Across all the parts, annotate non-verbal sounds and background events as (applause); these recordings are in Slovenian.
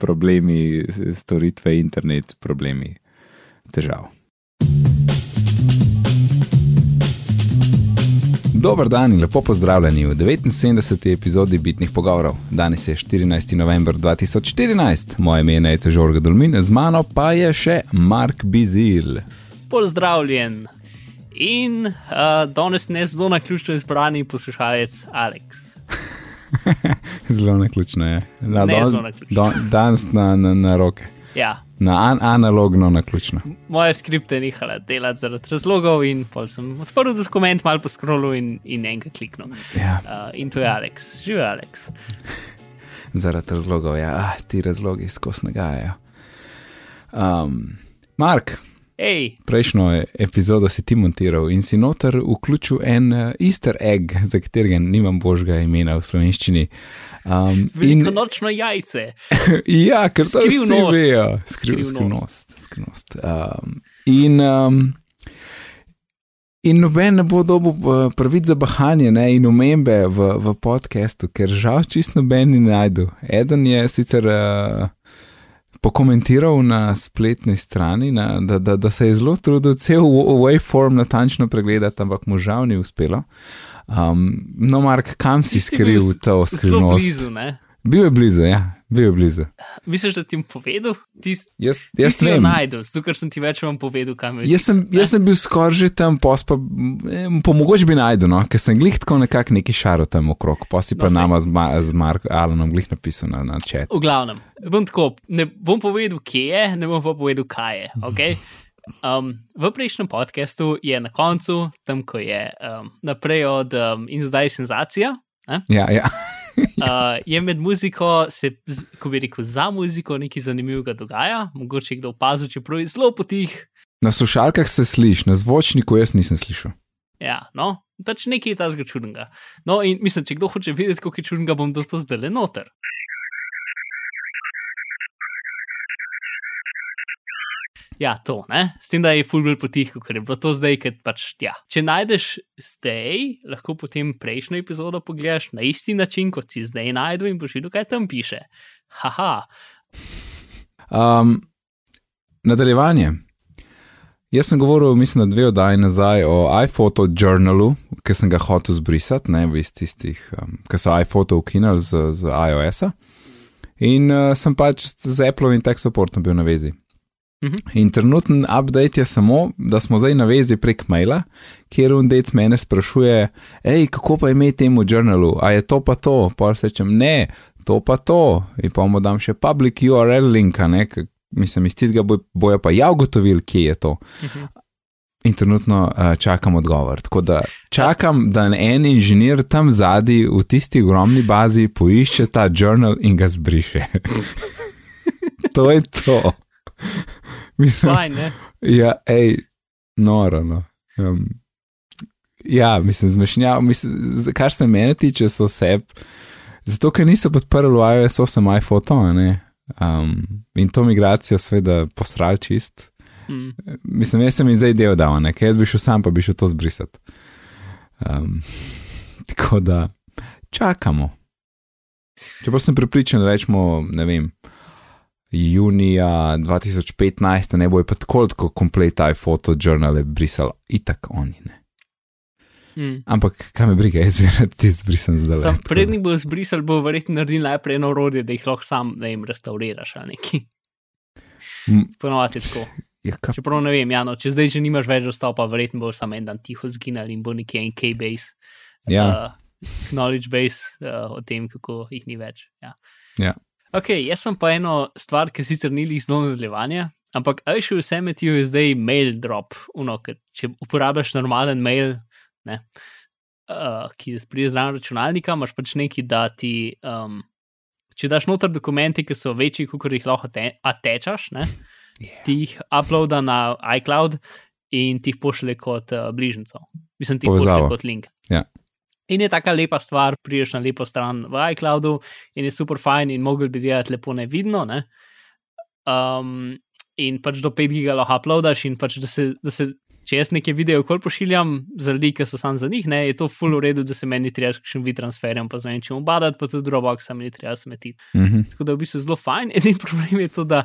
problemi, storitve, internet, problemi, težav. Dober dan in lepo pozdravljeni v 79. epizodi Bitnih pogovorov. Danes je 14. november 2014, moje ime je Neto Žorga Dolmin, z mano pa je še Mark Bizil. Pozdravljen. In uh, danes ne zelo na ključno izbrani poslušalec Alex. (laughs) zelo na ključno je. Na, Ne don- zelo naključno. Danes na, na, na roke. Ja, Na an, analogno na ključno. moje skripte je nehala delati zaradi razlogov, in pol sem odprl dokument, malo poskrolil in, in enkrat kliknil. Ja, Uh, in to je Alex, živi Alex. (laughs) zaradi razlogov, ja, ah, ti razlogi nagajajo. Um, Mark, Hej, prejšnjo epizodo si ti montiral in si noter vključil en uh, easter egg, za katerega nimam božga imena v slovenščini. Um, in, velikonočno jajce. (laughs) ja, ker so vsi vejo, Skriv, Skrivnost. skrivnost. Um, in, um, in noben ne bo dobil uh, pravic za bahanje ne, in omembe v, v podkastu, ker žal čist noben ni najdu. Eden je sicer. Uh, Pokomentiral na spletni strani, na, da, da, da se je zelo trudil cel wa- waveform natančno pregledati, ampak mu žal ni uspelo. Um, no, Mark, kam si skril to Zelo skrivnost? blizu, ne? Bil je blizu, ja, bil je blizu. Misliš, da ti bom povedal? Ti, Jaz, ti jaz jo vem. najdel, zato ker sem ti več vam povedal, kam je. Jaz sem, jaz sem bil skoraj že tam, pos pa eh, po mogoče bi najdel, no? ker sem glih tako nekako neki šaro tam okrog, pa si pa No, nama z, Ma- z Marko Alanom glih napisal na, na chat. V glavnem, bom tako, ne bom povedal, kje je, ne bom pa povedal, kaj je. Okay? (laughs) Um, v prejšnjem podkastu je na koncu, tam ko je um, naprej od um, in zdaj senzacija, ne, Ja, ja. Uh, je med muziko, se, ko bi rekel, za muziko nekaj zanimivega dogaja, mogoče kdo opazil, čeprav je zelo potih. Na slušalkah se sliši, na zvočniku jaz nisem slišal. Ja, no, pač nekaj je tazga čudnega. No, in mislim, če kdo hoče vedeti, kako je čudnega, bom to zdaj le noter. Ja, to, ne? S tem, da je full bolj potiho, ker je bilo to zdaj, ker pač, ja. Če najdeš zdaj, lahko potem prejšnjo epizodo pogledaš na isti način, kot si zdaj najdel in videl, kaj tam piše. Haha, Um, nadaljevanje. Jaz sem govoril, mislim, da dve oddaji nazaj o iPhoto journalu, ki sem ga hotel zbrisati, ne v tistih, um, ki so iPhoto ukinili z, z iOS-a. In uh, sem pač z Apple in tech supportom bil na vezi. Mhm. In trenutni update je samo, da smo zdaj na vezi prek maila, kjer undec mene sprašuje, hej, kako pa ime temu journalu, a je to pa to, pa rečem ne, to pa to, in pa mu dam še public URL linka, ne, mislim, iz tistega boj, bojo pa ja ugotovili, kje je to. Mhm. In trenutno uh, čakam odgovor. Tako da čakam, da en inženir tam zadaj v tisti ogromni bazi poišče ta journal in ga zbriše. (laughs) to je to. (laughs) Fajn, ne? Ja, hej, noro. No. Um, ja, mislim, zmešnjav, mislim, kar se mene tiče, so vse. Zato, ker niso podprli iOS 8 iPhoto, a ne. Um, in to migracijo, seveda, posral čist. Mm. Mislim, jaz sem jim zdaj del dal, ne, ker jaz bi šel sam, pa bi šel to zbrisati. Um, (laughs) tako da čakamo. Čeprav sem pripričan, da rečemo, ne vem, junija 2015, ne bojo pa tako tako komplet iPhoto journale brisali, itak oni ne. Mm. Ampak kam je briga, jaz bi rad ti zbrisal zdaj. Sam prednik bo zbrisal, bo verjetno naredil najprej eno orodje, da jih lahko sam, da jim restauriraš ali neki. Mm. Ponovadi tako. Ja, kaj, Čeprav ne vem, ja, no, če zdaj že nimaš več dostopa, verjetno bo samo en dan tiho zginil in bo nekje en K-base, ja, uh, knowledge base uh, o tem, kako jih ni več. Ja. Ja. Ok, jaz sem pa eno stvar, ki sicer ni lih zelo nadaljevanje, ampak vse metijo je zdaj mail drop, uno, ker če uporabljaš normalen mail, ne, uh, ki pride zraven računalnika, imaš pač neki, da ti, um, če daš noter dokumenti, ki so večji, kot jih lahko te- attečaš, ne, Yeah. ti jih uploada na iCloud in ti jih pošlje kot uh, bližnjico. Mislim, ti jih pošlje kot link. Ja. In je taka lepa stvar, priješ na lepo stran v iCloudu in je super fajn in mogel bi delati lepo nevidno. Ne? Um, in pač do 5 giga lahko uploadaš in pač da se, da se če jaz nekaj video kol pošiljam, za ljudi, ki so sam za njih, ne, je to full v redu, da se meni treba še vid transferjem, pa zvem, če mu badati, pa tudi Dropbox, mi treba smetiti. Mhm. Tako da v bistvu zelo fajn. (laughs) Edini problem je to, da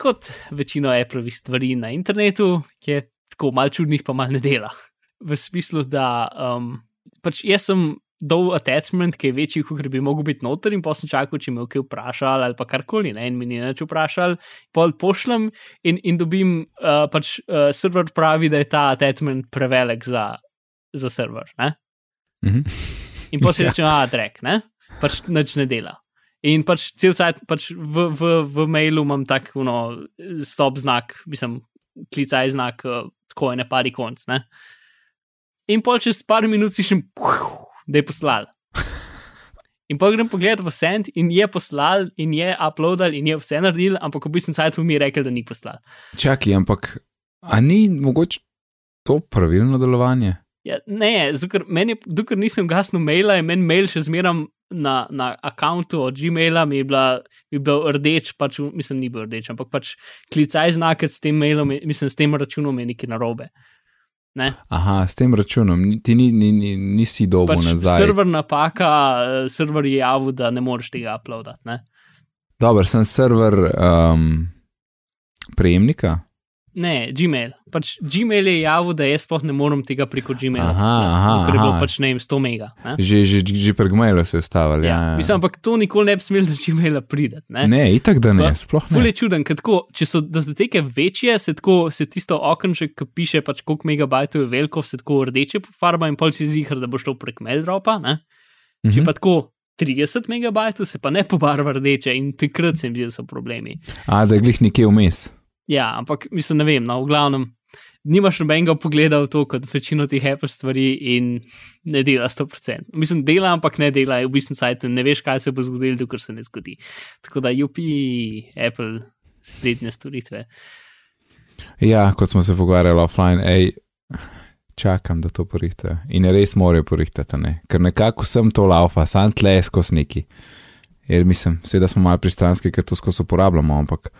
kot večino Appleovih stvari na internetu, ki je tako mal čudnih, pa mal ne dela. V smislu, da um, pač jaz sem dol attachment, ki je večji, kot bi mogel biti noter, in pa sem čakal, če me je kaj vprašal ali pa karkoli, ne, in mi ni več vprašal, pol pošljem in, in dobim, uh, pač uh, server pravi, da je ta attachment prevelik za, za server. Ne? Mhm. In pa si (laughs) Ja. reče, a trek, ne, pač nič ne dela. In pač cel cajt pač v, v, v mailu imam tak, no, stop znak, mislim, klicaj znak, uh, tako je ne pari konc, ne. In pol čez par minut si še, da je poslal. In pa grem pogledat v send in je poslal, in je uploadal, in je vse naredil, ampak v bistvu sajt mi je rekel, da ni poslal. Čakaj, ampak a ni mogoče to pravilno delovanje? Ja, ne, ker meni, dokler nisem gasnil maila, je meni mail še zmeram na, na računu od Gmaila, mi je, bila, mi je bil rdeč, pač, mislim, ni bil rdeč, ampak pač klicaj znak s tem mailom, mislim, s tem računom je nekaj narobe. Ne? Aha, s tem računom, ti ni, ni, ni, nisi dobil Pač nazaj. server napaka, eh, server je javil, da ne moreš tega uploadati. Ne? Dober, sem server um, prejemnika. Ne, Gmail. Pač Gmail je javil, da jaz sploh ne morem tega preko Gmaila. Aha, aha, ker je bilo pač ne vem, 100 mega. Ne? Že, že, že prek maila so ustavili. Ja, Ja, mislim, ampak to nikoli ne bi smel do Gmaila priti. Ne? ne, itak da ne, Pa, sploh ne. je čuden, ker tako, če so datoteke večje, se, tako, se tisto okenček, ki piše, pač koliko megabajtov je veliko, se tako rdeče pofarba in pol si zihar, da bo šlo prek maildropa. Ne? Če Mhm. pa tako 30 megabajtov, se pa ne pobarva rdeče in takrat se mi zdi, da so problemi. A, da je glih nekje vmes. Ja, ampak mislim, ne vem, no, v glavnem. Nimaš nobenega pogleda v to, kot večino teh Apple stvari, in ne dela 100%. Mislim, dela, ampak ne dela, v bistvu sajt, ne veš, kaj se bo zgodilo, dokler se ne zgodi. Tako da, UP, Apple, spletne storitve. Ja, kot smo se pogovarjali offline, ej, čakam, da to porihte. In res morajo porihtati, ne? ker nekako sem to laufa, sam tle skozi neki. Jer mislim, seveda smo malo pristranski, ker to skozi uporabljamo, ampak.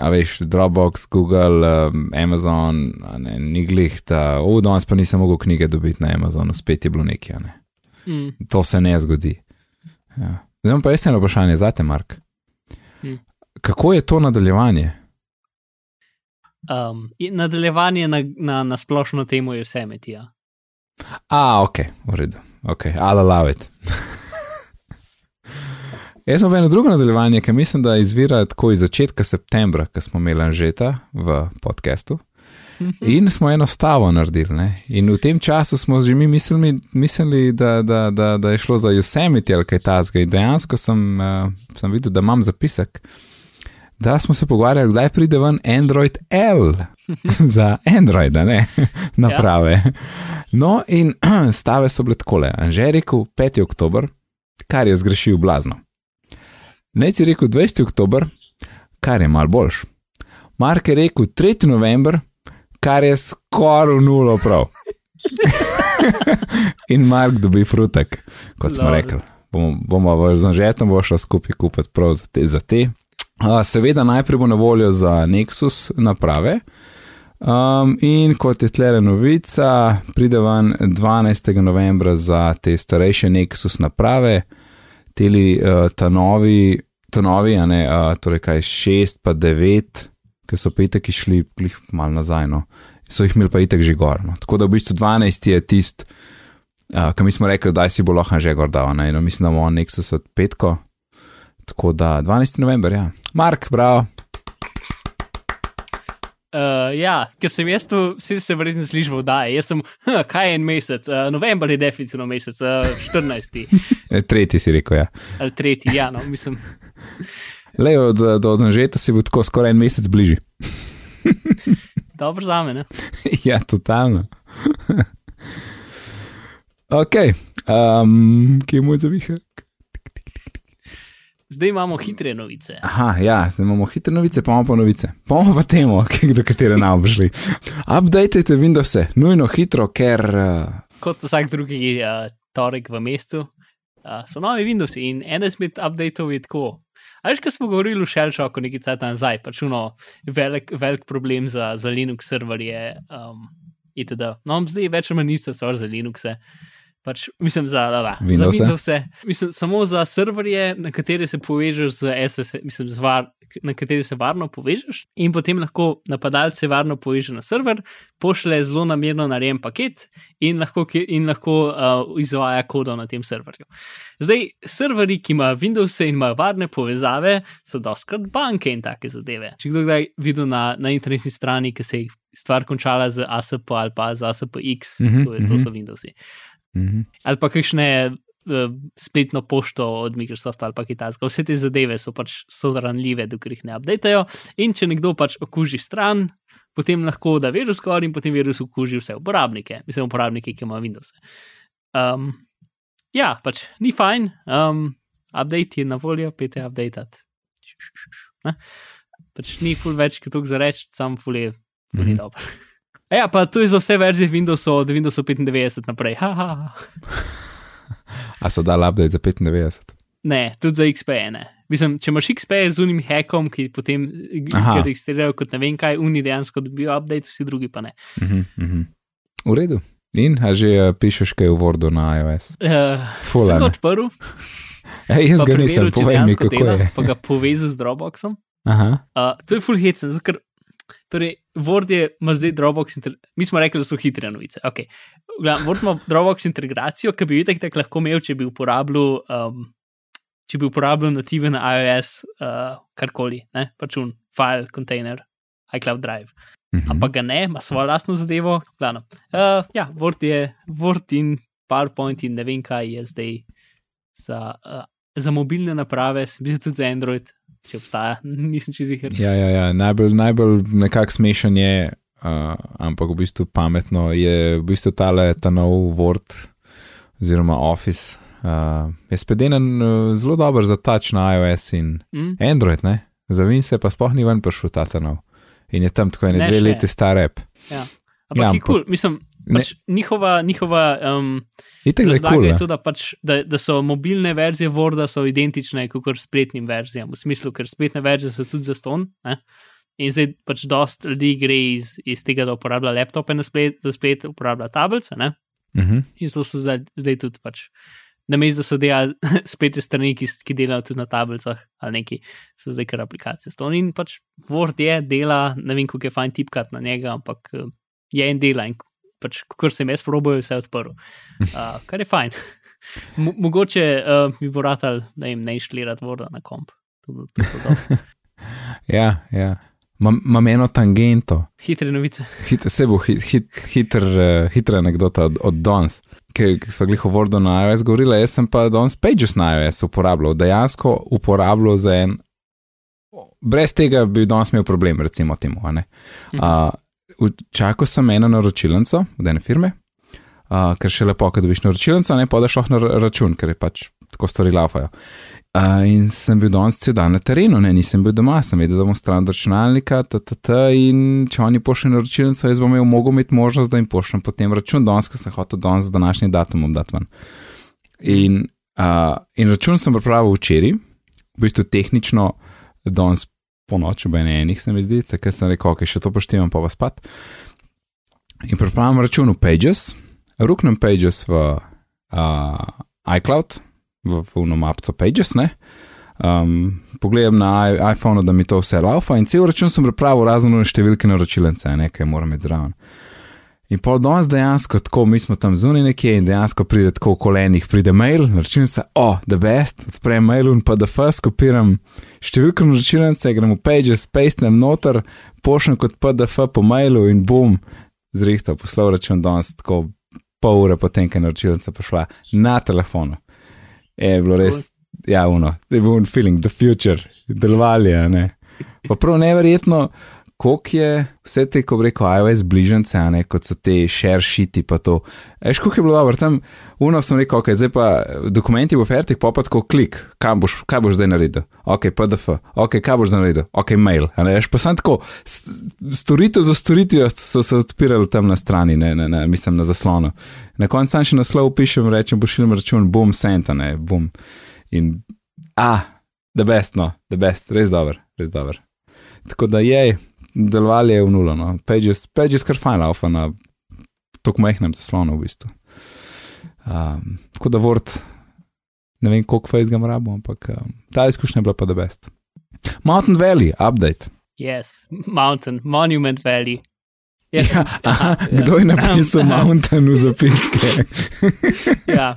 A veš, Dropbox, Google, um, Amazon, ne, ni glih, da, o, danes pa nisem mogel knjige dobiti na Amazonu, spet je bilo nekaj, ne. Mm. To se ne zgodi. Ja. Zdaj pa jaz eno vprašanje za te, Mark. Hm. Kako je to nadaljevanje? Um, nadaljevanje na, na, na splošno temo je vse metija. A, ok, v redu, ok, I'll allow it. (laughs) Jaz sem v eno drugo nadaljevanje, ki mislim, da izvira tako iz začetka septembra, ko smo imeli Anžeta v podkastu. In smo eno stavo naredili. Ne? In v tem času smo že mi mislili, mislili da, da, da, da je šlo za Yosemite ali kaj tasga. In dejansko sem, uh, sem videl, da imam zapisek, da smo se pogovarjali, kdaj pride ven Android L (laughs) za Android, ne (laughs) naprave. No, in (clears throat) stave so bile takole. Anže je rekel 5. oktober, kar je zgrešil blazno. Nec je rekel 20. oktober, kar je mal boljš. Mark je rekel 3. november, kar je skoraj nulo prav. (laughs) in Mark dobi frutek, kot smo Lol. rekli. Bomo, bomo v zanžetom bo šla skupaj kupiti prav za te. Za te. Uh, seveda najprej bo na voljo za Nexus naprave. Um, in kot je tlele novica, pride ven 12. novembra za te starejše Nexus naprave, teli uh, ta novi, ta novi, a ne, uh, torej kaj 6 pa 9, ki so pa itek išli glih mal nazaj, no. so jih imeli pa itek že gor. No. Tako da v bistvu 12 je tist, uh, ki mi smo rekli, da si bo lahko že gor dal, ne, no, mislim, da bomo Nexus od petko. Tako da 12. november, ja. Mark, bravo. Uh, ja, ker sem jaz tu, vsi se verjetno slišiš v oddaji. Jaz sem, (laughs) hm, kaj je en mesec, uh, november je definitivno mesec, uh, 14. E, Tretji si rekel, ja. ali 3. Ja, no, mislim. (laughs) Le od, do Anžeta si bo tako skoraj en mesec bližje. (laughs) Dobro za me, ne? ja, totalno. ok, um, kje je moj zavihek? Zdaj imamo hitre novice. Aha, ja, zdaj imamo hitre novice, pa imamo pa novice. Pa imamo pa temo, (laughs) do katere nam bo šli. Updatejte Windows, nujno hitro, ker. Uh, Kot vsak drugi uh, torek v mesecu, uh, so novi Windows in en izmed updateov je tako. A veš, kaj smo govorili v Shellshocku nekaj časa nazaj, pač uno, velik, velik problem za, za Linux serverje um, itd. No, zdaj več ali manj ista stvar za Linuxe. Pač, mislim, za, la, la, za Windowse? Windowse. Mislim, samo za serverje, na katere se povežeš z SSL, mislim, z var, na katere se varno povežeš, in potem lahko napadalce varno poveže na server, pošle zelo namerno narejen paket in lahko, in lahko uh, izvaja kodo na tem serverju. Zdaj, serverji, ki imajo Windows in imajo varne povezave, so doskrat banke in take zadeve. Če kdo kdaj videl na, na internetni strani, ki se je stvar končala z ASP ali pa z ASPX, Mhm, to, je, to mhm. so Windowsi Mhm. ali pa kakšne uh, spletno pošto od Microsofta ali pa Kitajska. Vse te zadeve so pač so ranljive, dokler jih ne updatejo. In če nekdo pač okuži stran, potem lahko da virus gor in potem virus okuži vse uporabnike, mislim, uporabnike, ki imajo Windows. Um, ja, pač ni fajn, um, update je na voljo, pete update. Pač ni ful več, kot to za reči, sam ful je, ful je Mhm. dobro. Ja, pa to je za vse verzije Windowsa od Windowsa 95 naprej. Ha, ha, ha. (laughs) A so dali update za 95? Ne, tudi za XP ne. Mislim, če imaš XP z unim hackom, ki potem registrirajo kot ne vem kaj, uni dejansko dobijo update, vsi drugi pa ne. Mhm, mhm. V redu. In, a že uh, pišeš kaj v Wordu na iOS? Uh, Ful, a sem ga odprl, (laughs) Ej, jaz pa ga nisem, povej mi, kako dela, je. pa ga povezal z Dropboxom. Aha, Uh, to je full hecen, ker torej, Word je, ima zdaj Dropbox, mi smo rekli, da so hitre novice. Okay. Word ima Dropbox integracijo, ki bi jo tako lahko imel, če bi uporabljal, um, če bi uporabljal nativen iOS, uh, karkoli, ne, pač un file, container, iCloud Drive. mhm. Ampak ga ne, ima svojo lastno zadevo. Glavno. Uh, ja, Word je Word in PowerPoint in ne vem kaj je zdaj za, uh, za mobilne naprave, se mi zdi tudi za Android, če obstaja, (laughs) nisem čez jih. Ja, ja, ja. najbolj, najbolj nekako smešen je, uh, ampak v bistvu pametno je v bistvu tale ta nov Word oziroma Office. Uh, je spedenen uh, zelo dober za touch na iOS in Mm? Android, ne? za Windows pa sploh ni ven prišel ta nov. In je tam tako ene Ne dve še. leti star app. Ja. Ampak ja, je kul, cool. mislim. Pač njihova, njihova um, da je razlaga kul. je to, da, pač, da, da so mobilne verzije Worda so identične kot spletnim verzijam, v smislu, ker spletne verzije so tudi za ston. Ne? In zdaj pač dost ljudi gre iz, iz tega, da uporablja laptope na splet, za splet, uporablja tablice. Ne? Mhm. In so so zdaj, zdaj tudi pač. Na mestu, da so delali (laughs) spletne strani, ki, ki delajo tudi na tablicah ali neki, so zdaj kar aplikacije. Ston in pač Word je, dela, ne vem, kako je fajn tipkat na njega, ampak je en dela in pač, kar sem jaz probil, vse odprl. Uh, kar je fajn. (laughs) Mo mogoče uh, mi bo ratal, da jim ne inštalirati Worda na komp. To to dobro. (laughs) Ja, ja. Mam imam eno tangento. Hitre novice. Hit, se bo hit, hit, hiter, uh, hitra anekdota od, od Dons, ki smo gliho Wordu na iOS govorili, jaz sem pa Dons Pages na iOS uporabljal, dejansko uporabljal za en. Brez tega bi danes imel problem, recimo temu. ne. Uh, čakal sem eno naročilnico od ene firme, uh, ker še lepo, da dobiš naročilnico, ne pa daš lahko na ra- račun, ker je pač tako stvari laufajo. Uh, in sem bil danes cel dan na terenu, ne, nisem bil doma, sem vedel, da bom stran računalnika, ttt, in če oni pošljejo naročilnico, jaz bom imel mogel imeti možnost, da jim pošljem potem račun, danes, ker sem hotel danes z današnjim datumom dati ven. In, uh, in račun sem pripravil včeraj, v bistvu tehnično, danes po noči, ob enih se mi zdi, takrat sem rekel, ok, še to poštevam, pa pa spat. In pripravim račun v Pages, ruknem Pages v uh, iCloud, v, v eno mapco Pages, ne. Um, pogledam na i- iPhonu, da mi to vse laufa in cel račun sem pripravil razno številke naročilence, nekaj moram imeti zraven. In pol danes dejansko tako, mi smo tam zunaj nekje in dejansko pride tako v kolenih, pride mail, naročilnica, o, oh, the best, odprem mail in PDF, skopiram številko naročilnice, grem v Pages, pastem noter, pošljem kot PDF po mailu in bom, zrihtal, poslal račun danes tako pol ure potem, ko je naročilnica prišla na telefonu. Je bilo res, ja, uno, je bil un feeling, the future, delovali, ne. Pa prav neverjetno, koliko je vse te, ko rekel, iOS bližnjice, ne, kot so te share sheeti pa to. Eš, koliko je bilo dobro, tam uno sem rekel, ok, zdaj pa dokumenti v oferti, pa pa tako klik, kam boš, kaj boš zdaj naredil, ok, PDF, ok, kaj boš zdaj naredil, ok, mail, eš pa sem tako, storitev za storitvijo so se odpirali tam na strani, ne, ne, ne, mislim na zaslonu. Na koncu sam še naslov pišem, rečem, pošiljem račun, bom sent, a ne, bom. In, a, the best, no, the best, res dober, res dober. Tako da je, delovali je v nulo, no. Pages, pages kar fajn laufa na tako majhnem zaslonu v bistvu. Um, tako da Word, ne vem koliko fajn ga rabo, ampak um, ta izkušnja je bila pa the best. Mountain Valley, update. Yes, Mountain, Monument Valley. Yes. Ja, aha, kdo je napisal (laughs) Mountain v zapiske? (laughs) ja,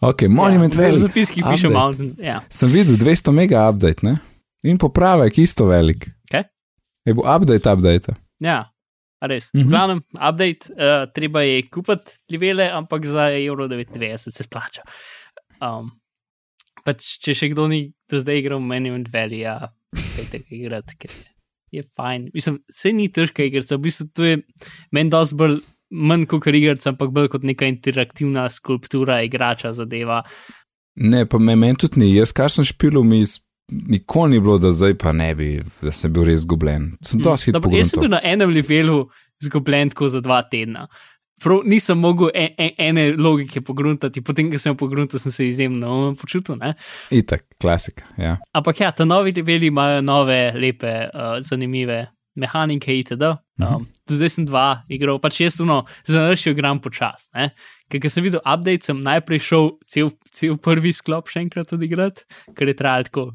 ok, Monument ja, Valley. V zapiskih piše Update. Mountain. Ja. Sem videl 200 mega update, ne? In popravek isto velik. Kaj? Je bo update, update. ja, res. Mhm. V glavnem, update, uh, treba je kupiti livele, ampak za evro 99 se splača. Um, pač, če še kdo ni do zdaj igral Monument Valley, ja, pejte ga igrati, ker je, je fajn. Mislim, se ni težka igrica, v bistvu to je meni dosti bolj. Manj kot igrica, ampak bolj kot neka interaktivna skulptura, igrača zadeva. Ne, pa me meni tudi ni. Jaz, kar sem špil, mi nikoli ni bilo, da zdaj pa ne bi, da sem bil res zgubljen. Sem dosti Dobro, hitro Jaz sem bil na enem levelu zgubljen tako za dva tedna. Prav nisem mogel en, en, ene logike pogruntati, potem, ko sem jo pogruntal, sem se izjemno počutil. Ne? Itak, klasika. Ja. Ampak ja, ta novi leveli imajo nove, lepe, uh, zanimive mehanike itd. Um, do zdaj sem dva igral, pač jaz no, zanaršil igram počas. ne. Ker sem videl update, sem najprej šel cel, cel prvi sklop še enkrat odigrati, ker je trajal tako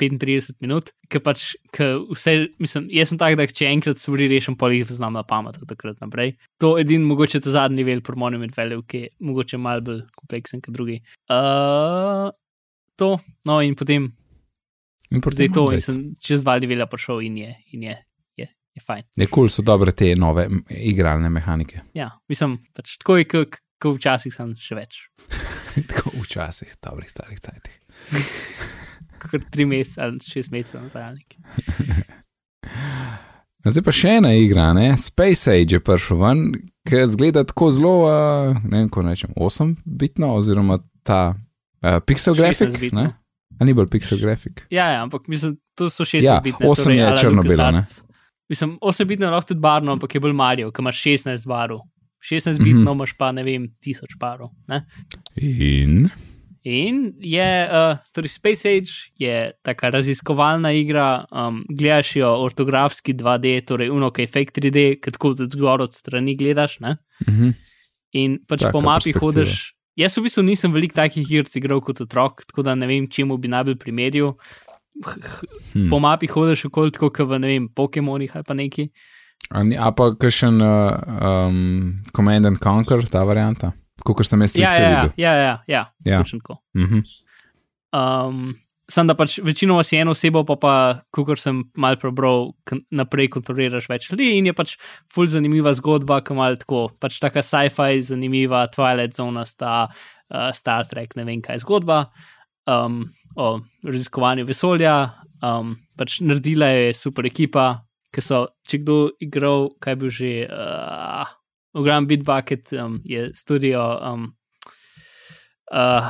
35 minut, ker pač, ker vse, mislim, jaz sem tak, da če enkrat stvari rešim, pa jih znam na pamet od takrat naprej. To je edin mogoče ta zadnji nivel pro Monument Valley, ki je mogoče mal bolj kompleksen kot drugi. Uh, to, no in potem In zdaj potem to, in update. sem čez dva levela prišel in je, in je, je, je fajn. Je kul, cool, so dobre te nove igralne mehanike. Ja, mislim, pač tako je, kot ko včasih sem še več. (laughs) Tako včasih, dobrih starih cajtih. Kot tri mesece ali šest mesecev nazaj. (laughs) No, Zdaj pa še ena igra, ne? Space Age je prišel ven, ki zgleda tako zelo, uh, ne vem, ko rečem, 8-bitno, oziroma ta uh, pixel grafik. 16-bitno. ne? A ni bolj pixel grafik. Ja, ja, ampak mislim, to so šest Ja, bitne. osem je črno-belo, ne? Mislim, 8 bitno je lahko tudi barno, ampak je bolj Mario, ki imaš 16 barov. 16 Mhm. bitno mm -hmm. imaš pa, ne vem, 1000 barov. Ne? In In je, uh, torej Space Age je taka raziskovalna igra, um, gledaš jo ortografski 2D, torej uno, ki je fake 3D, ki tako od zgor od strani gledaš. Ne? mhm. In pač Taka po mapi hodiš. Jaz v bistvu nisem veliko takih iger igral kot otrok, tako da ne vem, čemu bi najbolj primerjal. hm. Po mapi hodiš okoli tako, kot v ne vem, Pokémonih ali pa neki. A, ni, a pa kakšen uh, um, Command and Conquer, ta varianta, kot sem jaz Ja, ja, ja, videl. ja, ja, ja, Ja. točno tako. Mhm. Um, Sam da pač večino si eno osebo, pa pa, kot sem mal prebral, naprej kontroliraš več ljudi in je pač ful zanimiva zgodba, ki mal tako, pač taka sci-fi, zanimiva, Twilight Zone, sta uh, Star Trek, ne vem kaj zgodba um, o raziskovanju vesolja. Um, pač naredila je super ekipa, ki so, če kdo igral, kaj bi že, uh, Ogram Bitbucket um, je studio. Um, uh,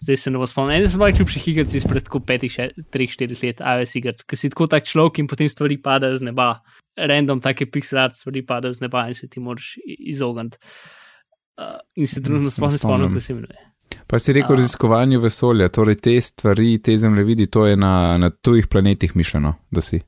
zdaj se ne bo spomnil. En izmed najljubših iger izpred tako petih, še, treh, štirih let, iOS iger, ki si tako tak človek in potem stvari padajo z neba. Random, take pixel art stvari padajo z neba in se ti moraš izogniti. Uh, in se trenutno Se ne sploh ne spomnim, kako se imenuje. Pa si rekel A. raziskovanju vesolja, torej te stvari, te zemljevidi, to je na, na tujih planetih mišljeno, da si.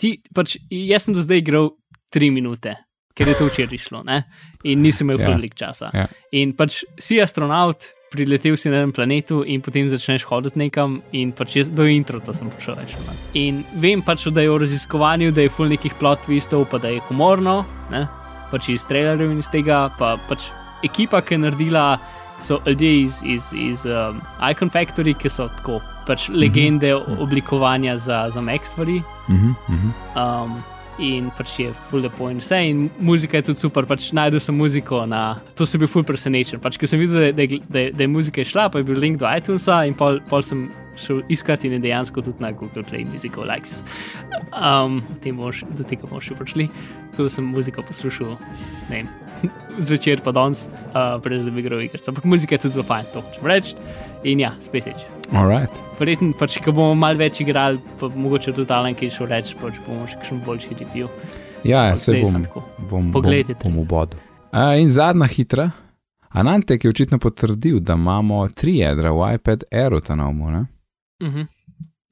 Ti, pač, jaz sem do zdaj igral tri minute, ker je to včeraj šlo, ne? in nisem imel Ja. ja. veliko časa. Ja. In pač si astronaut, priletel si na enem planetu in potem začneš hoditi nekam, in pač jaz do introta sem prišel več. manj. In vem pač, da je v raziskovanju, da je full nekih plot twistov, pa da je humorno, ne? pač iz trailerjev in iz tega, pa pač ekipa, ki je naredila. So ljudje iz, iz, iz um, Icon Factory, ki so tako pač legende mm -hmm. oblikovanja za, za Mac stvari. Mhm, mhm. Um, in pač je full lepo in vse, in muzika je tudi super. Pač najdel sem muziko na to, sem bil full presenečen. Pač, ko sem videl, da je, da, je, da, je, muzika šla, pa je bil link do iTunesa in pol, pol sem šel iskat in je dejansko tudi na Google Play Musical Likes. Um, mož, do tega bomo še prišli. Da sem muziko poslušal, ne vem, (laughs) zvečer pa danes, uh, brez da bi igral igrice. Ampak muzika je tudi zelo fajn, to hočem reči. In ja, spet je. Alright. Verjetno, pač, ko bomo malo več igrali, pa mogoče tudi Alan kaj šel reči, pač bomo še kakšen boljši review. Ja, ja se bom, bom, Poglejte. bom, bom v bodu. A, in zadnja hitra. Anantek je očitno potrdil, da imamo tri jedra v iPad Airu ta novo. ne? Uh -huh.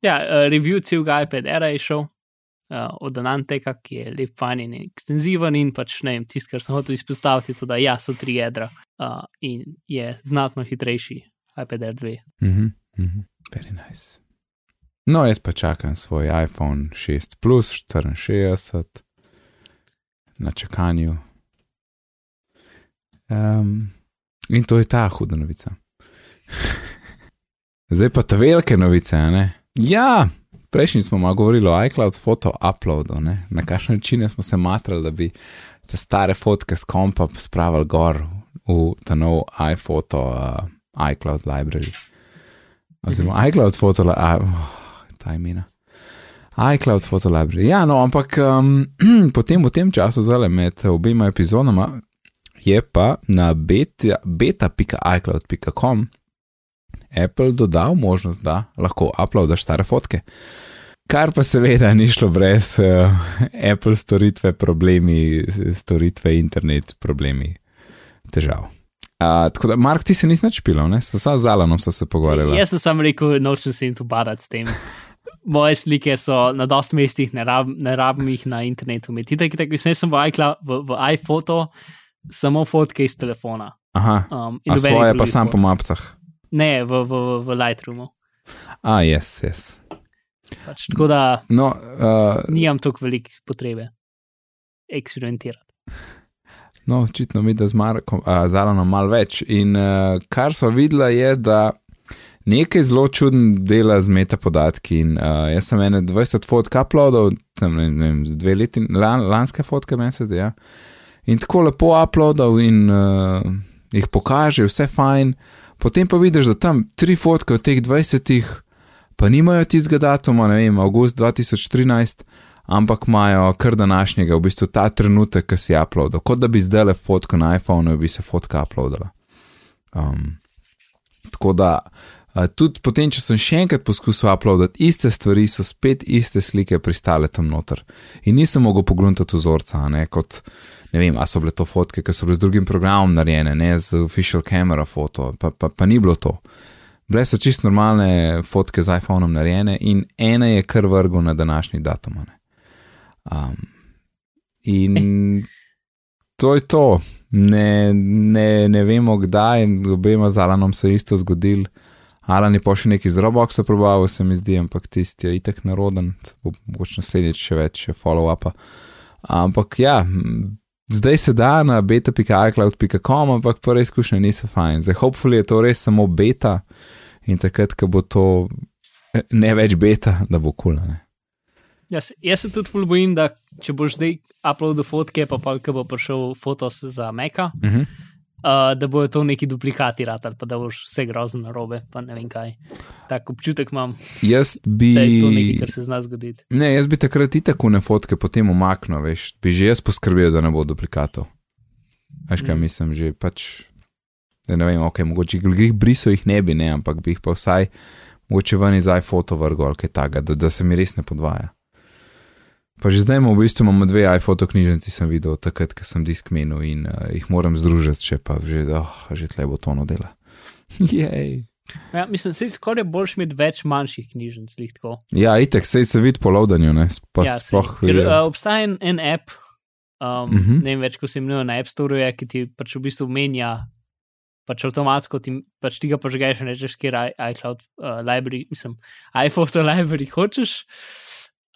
Ja, uh, review celega iPad era je šel. Uh, od Ananteka, ki je lep, fajn in ekstenziven, in pač ne vem, tisto, kar sem hotel izpostaviti, je to, da ja, so tri jedra uh, in je znatno hitrejši iPad Air 2. Mhm, mhm, very nice. No, jaz pa čakam svoj iPhone 6 Plus 64 na čakanju. Um, in to je ta huda novica. (laughs) Zdaj pa te velike novice, ne? Ja, prejšnji smo malo govorili o iCloud foto uploadu, ne? na kakšen način smo se matrali, da bi te stare fotke s kompa spravili gor v ta nov iPhoto uh, iCloud library. Oziroma, mm -hmm. iCloud foto, uh, ta imena. iCloud foto library. Ja, no, ampak um, (clears throat) potem v tem času, zale med obima epizodama, je pa na beta.icloud.com beta Apple dodal možnost, da lahko uploadaš stare fotke. Kar pa seveda ni šlo brez uh, Apple storitve, problemi, storitve, internet, problemi, težav. Uh, tako da, Mark, ti se nisi več pil, ne? S Zalanom so se pogovarjali. Jaz sem sam rekel, nočem se jim tu badati s tem. (laughs) Moje slike so na dost mestih, ne, rab, ne rabim jih na internetu. Tako, tako sem v, iCloud, v, v iPhoto, samo fotke iz telefona. Aha, um, a svoje pa sam po mapcah. Ne, v, v, v Lightroomu. A, yes, yes. Pač, tako da no, uh, nimam toliko velike potrebe eksperimentirati. No, očitno mi, da z Markom, uh, Zalanom malo več. In uh, kar so videla, je, da nekaj zelo čuden dela z metapodatki. In uh, jaz sem ene 20 fotk uploadal, tam ne vem, dve leti, lan, lanske fotke, zdi. Ja. In tako lepo uploadal in uh, jih pokaže, vse fajn. Potem pa vidiš, da tam tri fotke od teh 20, pa nimajo tistega datuma, ne vem, avgust 2013 ampak imajo kar današnjega, v bistvu ta trenutek, ki si uploadil, kot da bi zdaj le fotko na iPhonu, bi se fotka uploadila. Um, tako da, uh, tudi potem, če sem še enkrat poskusil uploaditi iste stvari, so spet iste slike pristale tam noter. In nisem mogel pogruntati vzorca, ne kot. Ne vem, ali so bile to fotke, ki so bile z drugim programom narejene, ne z official camera foto, pa, pa, pa ni bilo to. Bile so čist normalne fotke z iPhonom narejene in ena je kar vrgel na današnji datum. Um, in to je to, ne, ne, ne vemo kdaj, in obema z Alanom se je isto zgodil. Alan je pa še nekaj z Roboxa probal, se mi zdi, ampak tisti je itek naroden, bo mogoče naslednjič še več follow-upa. Ampak ja, zdaj se da na beta.icloud.com, ampak prve izkušnje niso fajn. Zdaj, hopefully je to res samo beta in takrat, ko bo to ne več beta, da bo kul. Cool, Jaz, jaz se tudi bojim, da če boš zdaj uploadil fotke, pa pa ko bo prišel fotos za Meka, uh -huh. uh, da bojo to neki duplikati ratali, pa da boš vse grozno na robe, pa ne vem kaj. Tak občutek imam. Jaz bi. Da je to nekaj, kar se zna zgoditi. Ne, jaz bi takrat i tako ne fotke potem umaknil, veš, bi že jaz poskrbel, da ne bo duplikatov. Veš kaj mm. mislim, že pač. Ne vem, ok, mogoče jih briso, jih ne bi, ne, ampak bi jih pa vsaj, mogoče ven iz iPhoto vrgel ali kaj takega, da, da se mi res ne podvaja. Pa že zdaj imamo v bistvu imamo dve iPhoto knjižnici, sem videl takrat, ko sem disk menil in uh, jih moram združiti, če pa že, oh, že tle bo to no dela. (laughs) ja, mislim, da je skoraj boljš imeti več manjših knjižnic. Ja, itek, sej se vidi po loadanju, ne sploh. Ja, Ker uh, obstaja en, en app, um, uh mhm. -huh. ne vem več, ko se imenuje na App Store, ki ti pač v bistvu menja. Pač avtomatsko ti, pač ti ga požgeš, rečeš, kjer iCloud uh, library, mislim, iPhone (laughs) library hočeš.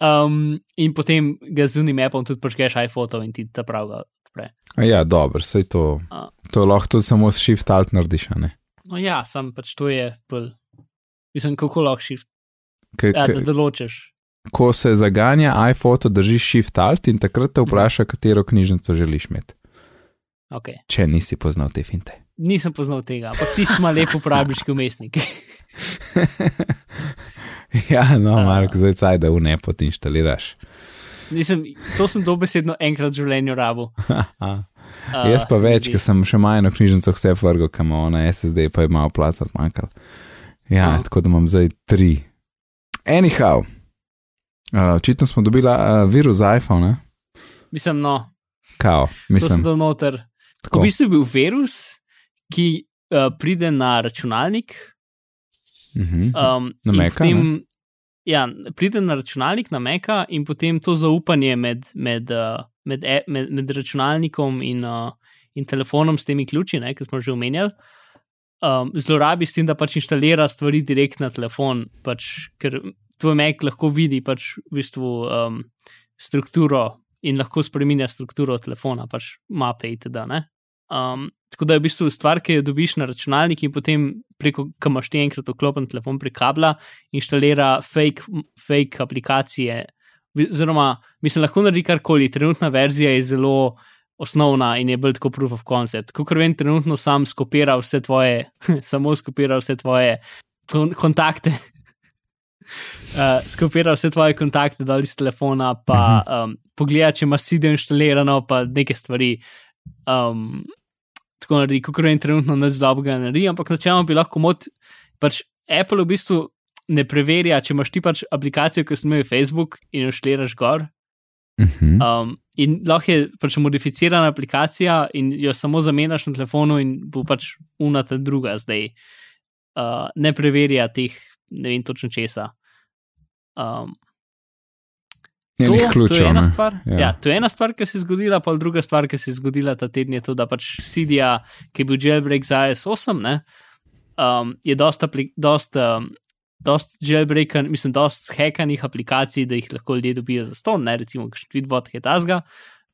Um, in potem ga z unim appom tudi počkeš iPhoto in ti ta prav ga odpre. Ja, dobro, sej to. A. To lahko tudi samo s shift alt narediš, ne? No ja, sam pač to je, pol. mislim, kako lahko shift. K, ja, da določiš. Ko se zaganja iPhoto, držiš shift alt in takrat te vpraša, katero knjižnico želiš imeti. Okay. Če nisi poznal te finte. Nisem poznal tega, ampak ti si malo lepo uporabiš kot umestnik. (laughs) (laughs) Ja, no, Mark, zdaj caj, da v ne poti inštaliraš. Nisem, to sem dobesedno enkrat v življenju rabo. Uh, (laughs) Jaz pa več, ker sem še majhno knjižnico vse vrgel, kam ona SSD, pa je malo placa zmanjkal. Ja, uh. tako da imam zdaj tri. Anyhow, uh, očitno smo dobili uh, virus za iPhone. Ne? Mislim, no. Kao, mislim. To je noter. Tako. V bistvu je bil virus, ki uh, pride na računalnik. -hmm. um, na Meka. Potem, ja, pride na računalnik, na Meka in potem to zaupanje med, med, uh, med, e, med, med računalnikom in, uh, in telefonom s temi ključi, ki smo že omenjali. Um, zlorabi s tem, da pač inštalira stvari direkt na telefon, pač, ker tvoj Mac lahko vidi pač v bistvu um, strukturo in lahko spremenja strukturo telefona, pač mape itd. Um, tako da je v bistvu stvar, ki jo dobiš na računalnik in potem preko, ki imaš ti enkrat vklopen telefon prek kabla, inštalira fake, fake aplikacije. Oziroma, mislim, lahko naredi karkoli, trenutna verzija je zelo osnovna in je bolj kot proof of concept. Kot vem, trenutno sam skopira vse tvoje, (laughs) samo skopira vse tvoje kontakte. (laughs) Uh, skopira vse tvoje kontakte dol iz telefona, pa um, pogleda, če imaš CD inštalirano, pa nekaj stvari. Um, tako naredi, kot rečem, trenutno ne zdobga naredi, ampak načeloma bi lahko mod, pač Apple v bistvu ne preverja, če imaš ti pač aplikacijo, ki smo jo Facebook in jo šliraš gor. Mhm. Um, in lahko je pač modificirana aplikacija in jo samo zamenjaš na telefonu, in bo pač unata druga zdaj. Uh, ne preverja teh, ne vem točno česa. Um, Je To, nekaj to je ključev. ena stvar. Ja. Ja. Ja, to je ena stvar, ki se je zgodila, pa druga stvar, ki se je zgodila ta teden, je to, da pač CD-ja, ki je bil jailbreak za IS-8, ne, um, je dosta, dost, um, dost jailbreakan, mislim, dost hekanih aplikacij, da jih lahko ljudje dobijo za ston, ne, recimo, kakšen tweetbot, ki je tazga.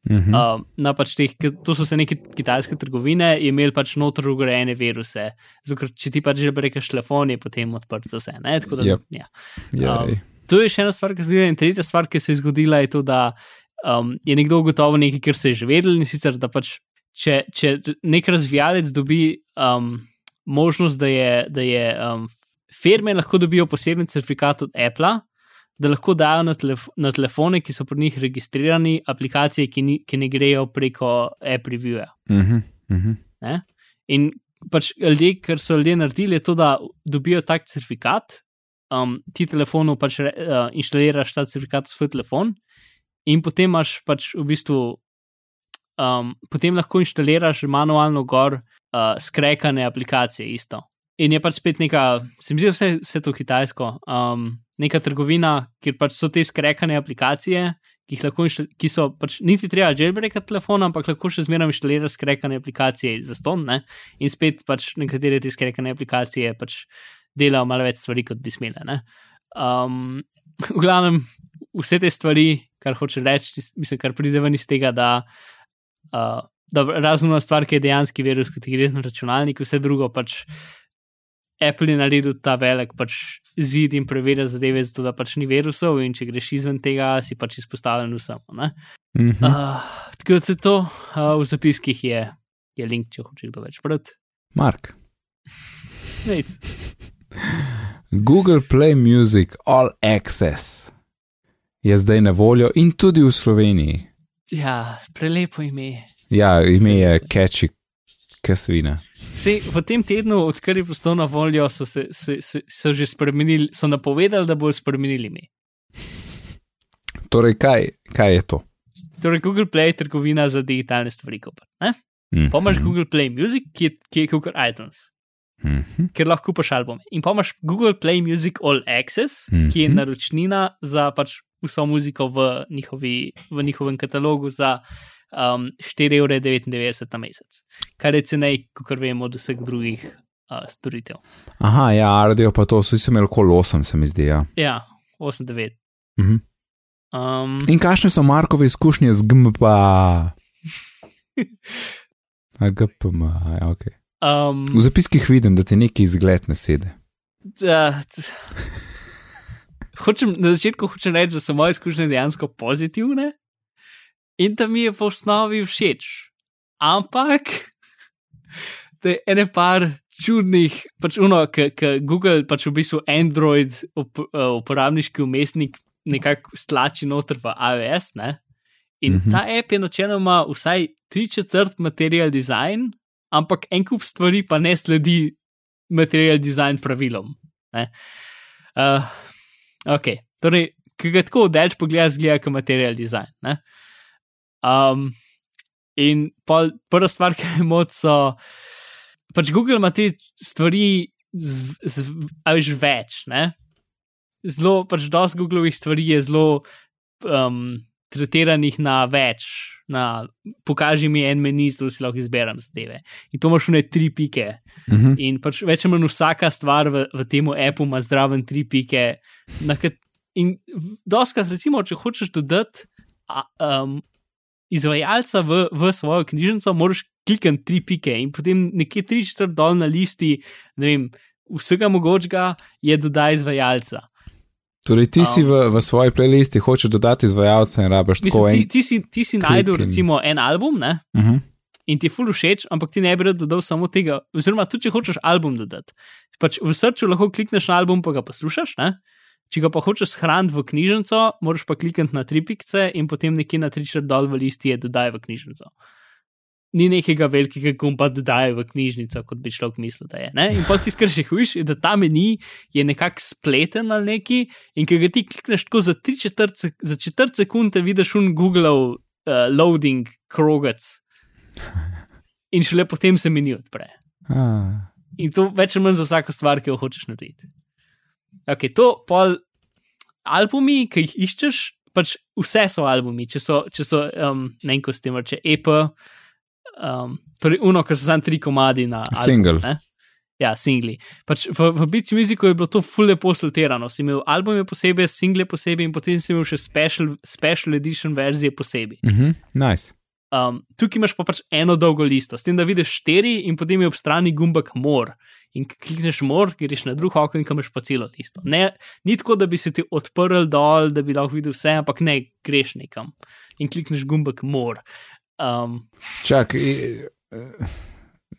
Mhm. Um, na pač teh, to so se neke kitajske trgovine, je imel pač noter ugrajene viruse. Zato, ker če ti pač že brekaš telefon, je potem odprt za vse. Ne? Tako da, Yep. ja. Jej. um, To je še ena stvar, ki se je zgodila. In tretja stvar, ki se je zgodila, je to, da um, je nekdo ugotovil nekaj, kar se je že vedel in sicer, da pač, če, če nek razvijalec dobi um, možnost, da je, da je um, firme lahko dobijo poseben certifikat od Apple, da lahko dajo na, telef na telefone, ki so pri njih registrirani, aplikacije, ki, ni, ki ne grejo preko App Reviewa. Mhm. Mhm. Ne? In pač ljudje, kar so ljudje naredili, je to, da dobijo tak certifikat, um, ti telefonu pač re, uh, inštaliraš ta certifikat v svoj telefon, in potem imaš pač v bistvu, um, potem lahko inštaliraš manualno gor uh, skrekane aplikacije isto. In je pač spet neka, se mi zdi vse, vse to kitajsko, um, neka trgovina, kjer pač so te skrekane aplikacije, ki, jih lahko ki so pač niti treba jailbreakati telefon, ampak lahko še zmeraj inštaliraš skrekane aplikacije za ston, ne? in spet pač nekatere te skrekane aplikacije pač delajo malo več stvari, kot bi smele. ne. Um, v glavnem, vse te stvari, kar hoče reči, mislim, kar pride ven iz tega, da. Uh, dobro, razumna stvar, ki je dejansko virus, ki gre na računalnik, vse drugo pač Apple je naredil ta velik pač zid in preverja zadeve, zato da pač ni virusov, in če greš izven tega, si pač izpostavljen vsemu. ne. Mhm. Uh, tako da to uh, v zapiskih je, je link, če hoče kdo več brati. Mark. Nic. Google Play Music All Access je zdaj na voljo in tudi v Sloveniji. Ja, prelepo ime. Ja, ime je Catchy Kasvina. Sej, v tem tednu, odkar je postal na voljo, so, se, se, se, so že spremenili, so napovedali, da bodo spremenili ime. Torej, kaj, kaj je to? Torej, Google Play je trgovina za digitalne stvari. Kupati, ne? Mhm. Pa imaš Google Play Music, ki je, ki je kot iTunes, Mhm. ker lahko kupaš albume. In pa imaš Google Play Music All Access, ki je Mhm. naročnina za pač vso muziko v, njihovi, v njihovem katalogu za um, 4,99 evra na mesec, kar je cenej, kot vemo, od vseh drugih uh, storitev. Aha, ja, radio pa to, so imeli okoli 8, se mi zdi. Ja. Ja, 8,9. Mhm. Um, In kakšne so Markove izkušnje z GMP? A (laughs) GPM, ja, ok. Um, V zapiskih vidim, da ti neki izgled ne sede. da, hočem, na začetku hočem reči, da so moje izkušnje dejansko pozitivne in da mi je v osnovi všeč. Ampak, da je ene par čudnih, pač uno, ki Google, pač v bistvu Android up, uh, uporabniški umestnik nekako stlači noter v iOS, ne? In Mhm. ta app je načeloma vsaj tri četrt material design, ampak en kup stvari pa ne sledi material design pravilom. Ne? Uh, ok, torej, ki ga tako oddelč pogleda, zgleda kot material design. Ne? Um, in pol, prva stvar, ki je moč, so pač Google ima te stvari z, z, a veš več. Ne? zelo, pač dosti Googlovih stvari je zelo um, tretiranih na več, na pokaži mi en meni, zato si lahko izberem zadeve. In to imaš ne tri pike. Mhm. In pač več ali manj vsaka stvar v, v tem appu ima zdraven tri pike. In doskrat, recimo, če hočeš dodati um, izvajalca v, v svojo knjižnico, moraš klikati tri pike in potem nekje tri četrt dol na listi, ne vem, vsega mogočega je dodaj izvajalca. Torej, ti si Um, v, v svoji playlisti hočeš dodati izvajalca in rabaš tako Mislim, ti, en. ti si, ti si najdel in- recimo en album, ne? Uh -huh. in ti je ful všeč, ampak ti ne bi rad dodal samo tega. Oziroma, tudi če hočeš album dodati. Pač v srcu lahko klikneš na album, pa ga poslušaš. Ne? Če ga pa hočeš shraniti v knjižnico, moraš pa klikniti na tri pikce in potem nekje na tri črt dol v listi je dodaj v knjižnico. Ni nekega velikega gumba dodaj v knjižnico, kot bi človek mislil, da je. Ne? In pa ti skrši huš, da ta meni je nekako spleten ali neki, in ki ga ti klikneš tako za, tri četrt, za četrt sekunde, vidiš un Google uh, loading krogec. In šele potem se meni odpre. ah. In to več ali manj za vsako stvar, ki jo hočeš narediti. Ok, to pol albumi, ki jih iščeš, pač vse so albumi, če so, če so um, ne vem, ko s tem reče, EP, um, torej uno, ki so samo tri komadi na Single. ne. Ja, singli. Pač v, v Beats Musicu je bilo to fully poslutirano. Si imel albume posebej, single posebej in potem si imel še special, special edition verzije posebej. uh -huh. nice. Um, tukaj imaš pa pač eno dolgo listo, s tem, da vidiš štiri in potem je ob strani gumbek mor. In klikneš mor, greš na drug okno in kam imaš pa celo listo. Ne, ni tako, da bi se ti odprl dol, da bi lahko videl vse, ampak ne, greš nekam in klikneš gumbek mor. Um, Čak, i-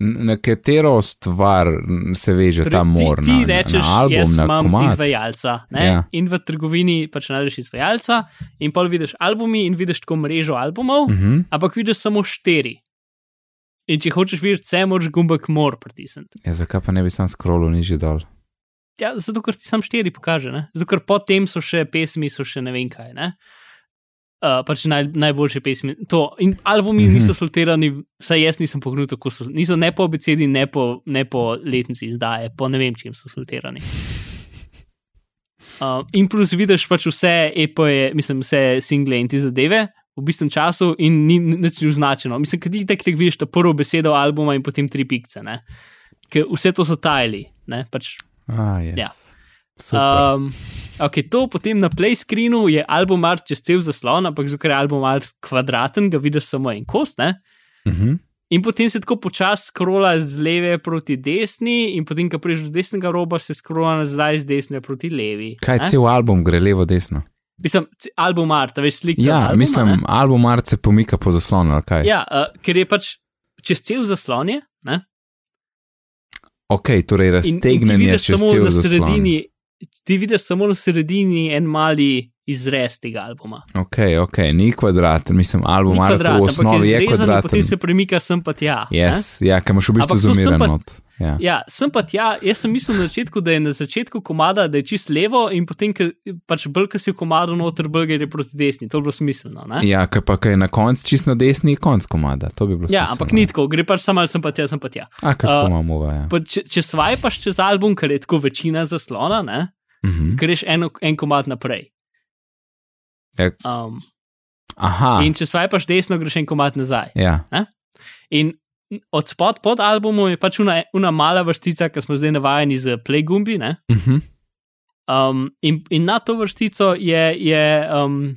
na katero stvar se veže ta mor? Torej, Ti, ti na, rečeš, na album, jaz na imam komad? izvajalca. Ne? Ja. In v trgovini pač najdeš izvajalca, in pol vidiš albumi in vidiš tako mrežo albumov, Uh -huh. ampak vidiš samo štiri. In če hočeš videti vse, moraš gumbek mor pritisniti. ja, zakaj pa ne bi sam scrollil nižje dol? Ja, zato, ker ti sam štiri pokaže, ne? zato ker potem so še pesmi, so še ne vem kaj. Ne? Uh, pač naj, najboljše pesmi. To. In albumi mm -hmm. niso sortirani, vsaj jaz nisem pogledal, kako so. Niso ne po abecedi, ne po, ne po letnici izdaje, po ne vem, čem so sortirani. Uh, in plus vidiš pač vse epoje, mislim, vse single in te zadeve v bistvu času, in ni nič ni označeno. Mislim, da ti tek tek vidiš ta prvo besedo albuma in potem tri pikce. ne. Ker vse to so tajli. Ne? Pač Ah, yes. Ja. Super. Um, okay, to potem na play screenu je album art čez cel zaslon, ampak ker je album art kvadraten, ga vidiš samo en kost. Ne? Uh -huh. In potem se tako počasi skrola z leve proti desni, in potem, ko prideš do desnega roba, se skrola nazaj z desne proti levi. Kaj ne? cel album gre levo, desno? Mislim, album art, veš, slika. Ja, albuma, mislim, ne? album art se pomika po zaslonu, ali kaj? Ja, uh, ker je pač čez cel zaslon je. Ne? Ok, torej raztegnjen je čez samo cel na zaslon. sredini, ti vidiš samo na sredini en mali izrez tega albuma. Ok, ok, ni kvadraten, mislim, album Ni art kvadrat, v osnovi je je kvadraten. potem se premika sem pa tja. ne? Yes, ja, ker imaš v bistvu Ampak Ja. Ja, sem pa tja, jaz sem mislil na začetku, da je na začetku komada, da je čist levo, in potem, ke, pač bolj, ko si v komadu noter, bolj gre proti desni. To je bilo smiselno. Ne? Ja, ker pa kaj je na koncu, čist na desni, je konc komada. To bi bilo Ja, smiselno. ampak ni tako, gre pač samo, sem pa tja, sem pa tja. A, kar Uh, imamo, ja. Pa, če, če svajpaš čez album, ker je tako večina zaslona, ne, Mhm. greš en, en komad naprej. Ja. Um, Aha, in če svajpaš desno, greš en komad nazaj. ja. In od spod pod albumom je pač una, una mala vrstica, ki smo zdaj navajeni z playgumbi. Ne? Mhm. Um, in, in na to vrstico je, je, um,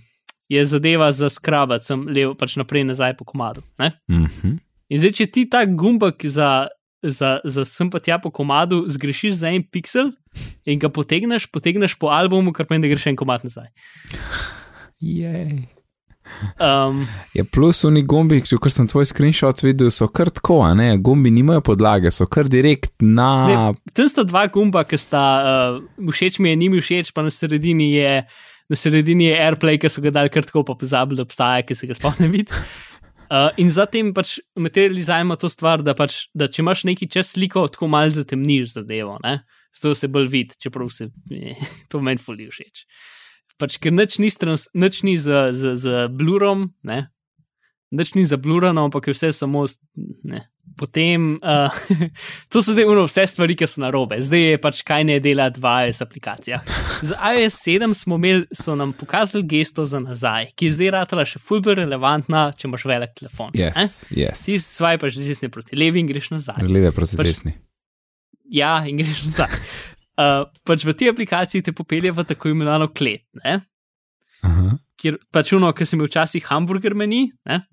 je zadeva za skrabat, sem levo, pač naprej nazaj po komadu. Ne? Mhm. In zdaj, če ti ta gumbek za, za, za sem pa tja po komadu zgrešiš za en pixel in ga potegneš, potegneš po albumu, kar pomeni, da greš en komad nazaj. Jej. Um, Ja, plus oni gumbi, če kar sem tvoj screenshot videl, so kar tako, a ne, gumbi nimajo podlage, so kar direkt na. Ne, tam sta dva gumba, ki sta uh, všeč mi je, ni mi všeč, pa na sredini je. Na sredini je AirPlay, ki so ga dali kar tako, pa pozabili, da obstaja, ki se ga sploh ne vidi. Uh, in zatem pač material design ima to stvar, da, pač, da če imaš neki čas sliko, tako malo zatemniš zadevo, ne? zato se bolj vidi, čeprav se eh, (laughs) to meni fuli všeč. Pač, ker nič ni, trans, nič ni z, z, z blurom, ne? nič ni za blurano, ampak je vse samo, ne, potem, uh, (laughs) to so zdaj uno, vse stvari, ki so na robe, zdaj je pač kaj ne dela v iOS aplikacijah. Z iOS 7 smo imeli, so nam pokazali gesto za nazaj, ki je zdaj ratala še fulber relevantna, če imaš velik telefon. Yes, eh? yes. Ti swipaš z desne proti levi in greš nazaj. Z leve proti Pač- desni. Ja, in greš nazaj. Uh, pač v tej aplikaciji te popelje v tako imenovano klet, ne? Aha. kjer pač uno, ki sem imel včasih hamburger meni, ne?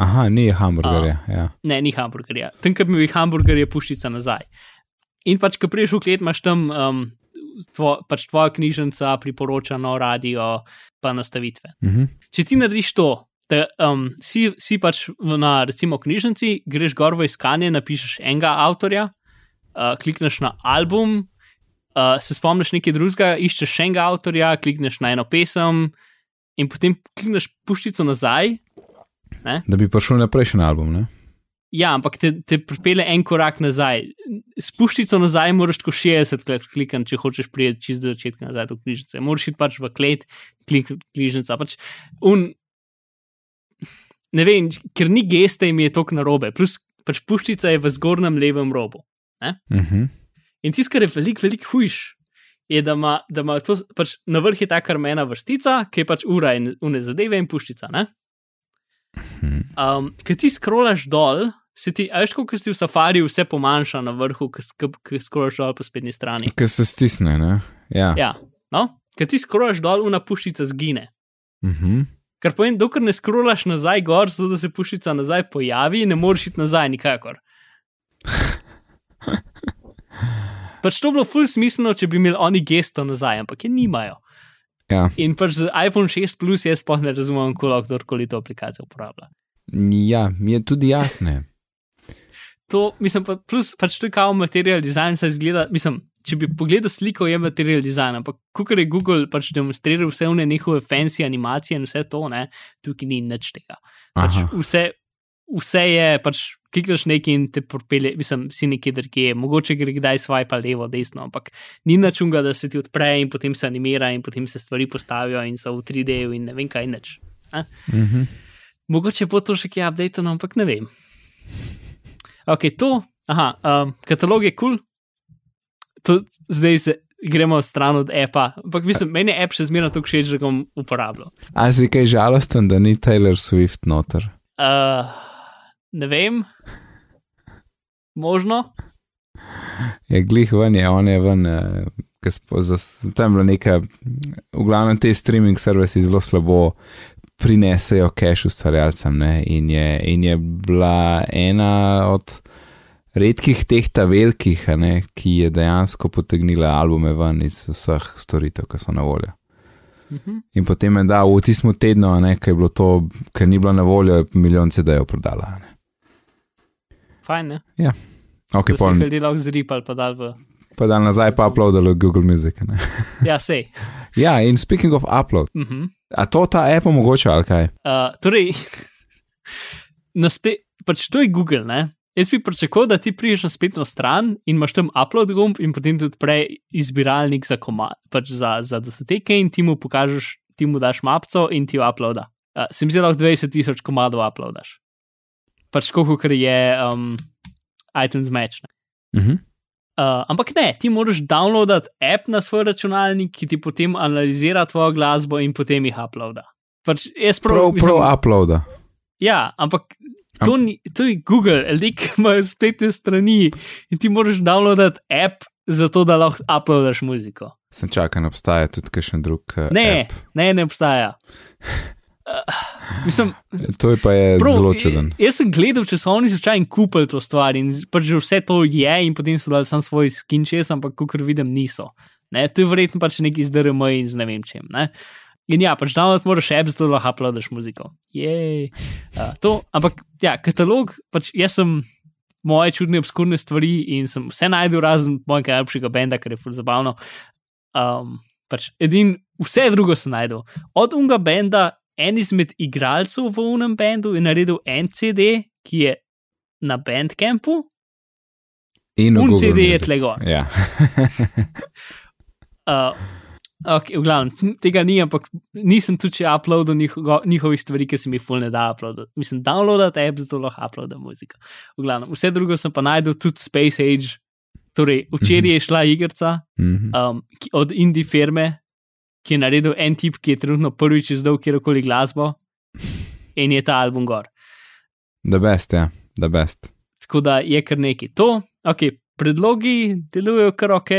Aha, ni hamburgerja. Ja. Ne, ni hamburgerja. Tam, ki bi bil hamburger, je puščica nazaj. In pač, ko priješ v klet, imaš tam um, tvo, pač tvoja knjižnica, priporočano radio, pa nastavitve. Mhm. Če ti narediš to, da um, si, si pač na recimo knjižnici, greš gor v iskanje, napišeš enega avtorja, uh, klikneš na album, uh, se spomniš nekaj drugega, iščeš še enega avtorja, klikneš na eno pesem in potem klikneš puščico nazaj. Da bi prišel na prejšnji album. Ne? Ja, ampak te, te pripelje en korak nazaj. S puščico nazaj moraš tako 60 krat klikati, če hočeš priti čist do začetka nazaj do knjižnice. Moraš iti pač v klet, klik knjižnica. Pač un, ne vem, ker ni geste, jim je tok na robe. Plus pač puščica je v zgornjem levem robu. Mhm. In tisto, kar je veliko, veliko hujš, je, da ima, da ima to, pač na vrhu je ta karmena vrstica, ki je pač ura in une zadeve in puščica. Ne? Mhm. Um, Ker ti skrolaš dol, se ti, a veš, kako si v safari vse pomanjša na vrhu, ki skrolaš dol po spetni strani. Ker se stisne. Ne? Ja. Ja, no? Ker ti skrolaš dol, una puščica zgine. Mhm. Kar pomeni, dokler ne skrolaš nazaj gor, zato da se puščica nazaj pojavi, ne moreš iti nazaj nikakor. (laughs) Pač to bi bilo ful smiselno, če bi imeli oni gesto nazaj, ampak je nimajo. Ja. In pač z iPhone 6 Plus jaz sploh ne razumem, kako lahko kdorkoli to aplikacijo uporablja. ja, mi je tudi jasno. To, mislim, pa, plus pač to je kao material design, saj izgleda, mislim, če bi pogledal sliko, je material design, ampak kukar je Google pač demonstriral vse one njihove fancy animacije in vse to, ne, tukaj ni nič tega. Pač Aha. vse, vse je, pač klikneš nekaj in te propelje, mislim, si nekje drugje, mogoče gre kdaj swipe levo, desno, ampak ni načunga, da se ti odpre in potem se animira in potem se stvari postavijo in so v 3D in ne vem kaj nič. Mhm. Mogoče bo to še kaj updated, ampak ne vem. Ok, to, aha, um, katalog je kul, cool. zdaj se gremo stran od appa, ampak mislim, meni je app še zmerno tako všeč, da ga bom uporabljal. A si kaj žalosten, da ni Taylor Swift noter? Uh, ne vem, možno. Je glih ven, je on je ven, za- tam je bila neka, v glavnem te streaming servisi zelo slabo prinesejo cache ustvarjalcem ne, in je, in je bila ena od redkih teh ta velikih, a ne, ki je dejansko potegnila albume ven iz vseh storitev, ki so na voljo. Mhm. In potem je dal v tistem tednu, ki je bilo to, ker ni bilo na voljo, milijon CD-jev prodala. Ne. Fajn, ne? Ok, da si pol, jih ljudje lahko zripali, pa dal v. pa dan nazaj pa uploadalo v Google Music. (laughs) Ja, sej. Ja, in speaking of upload, Mhm. a to ta app omogoča ali kaj? Uh, torej, (laughs) pač to je Google, ne? Jaz bi pričakoval, da ti priješ na spletno stran in imaš tam upload gumb in potem ti odpre izbiralnik za, koma, pač za, za datoteke in ti mu pokažeš, ti mu daš mapco in ti uploada. Uh, se mi zdi, da lahko 20 tisoč komadov uploadaš. Pač koliko, ker je um, iTunes Match. Ne? Mhm. Uh, ampak ne, ti moraš downloadati app na svoj računalnik, ki ti potem analizira tvojo glasbo in potem jih uploada. Pač jaz prav, Prav, prav uploada. Ja, ampak to, ni, to je Google, ljudje, (laughs) imajo spletne strani in ti moraš downloadati app, zato da lahko uploadaš muziko. Sem čakal, obstaja tudi kakšen drug. Uh, Ne, app. ne, ne obstaja. (laughs) Uh, mislim, To je pa je prav, zelo čuden. Jaz sem gledal, če so oni slučajno kupili to stvar in pač že vse to je, in potem so dali sam svoj skin čez, ampak kot vidim, niso. Ne, to je verjetno pač neki zdrm in z ne vem čem. Ne. In ja, pač download moraš app, zato lahko uploadaš muziko. Jej. Uh, to, ampak ja, katalog, pač jaz sem moje čudne, obskurne stvari in sem vse najdel razen mojega najljubšega benda, kar je ful zabavno. Um, pač edin, vse drugo sem najdel. Od unga benda, en izmed igralcev v unem bendu je naredil en CD, ki je na Bandcampu, In un CD je Music. tle gor. Ja. (laughs) Uh, Okay, v glavnem, tega ni, ampak nisem tudi uploadil njiho, njihovih stvari, ki se mi ful ne da uploadati. Mislim, downloadati app, zato lahko uploadam muziko. V glavnem, vse drugo sem pa najdel tudi Space Age. Torej, včeraj je šla igrica Mhm. um, ki, od indie firme, ki je naredil en tip, ki je trenutno prvič izdal kjerkoli glasbo in je ta album gor. The best, ja, the best. Tako da je kar nekaj. To, ok, predlogi delujejo kar ok,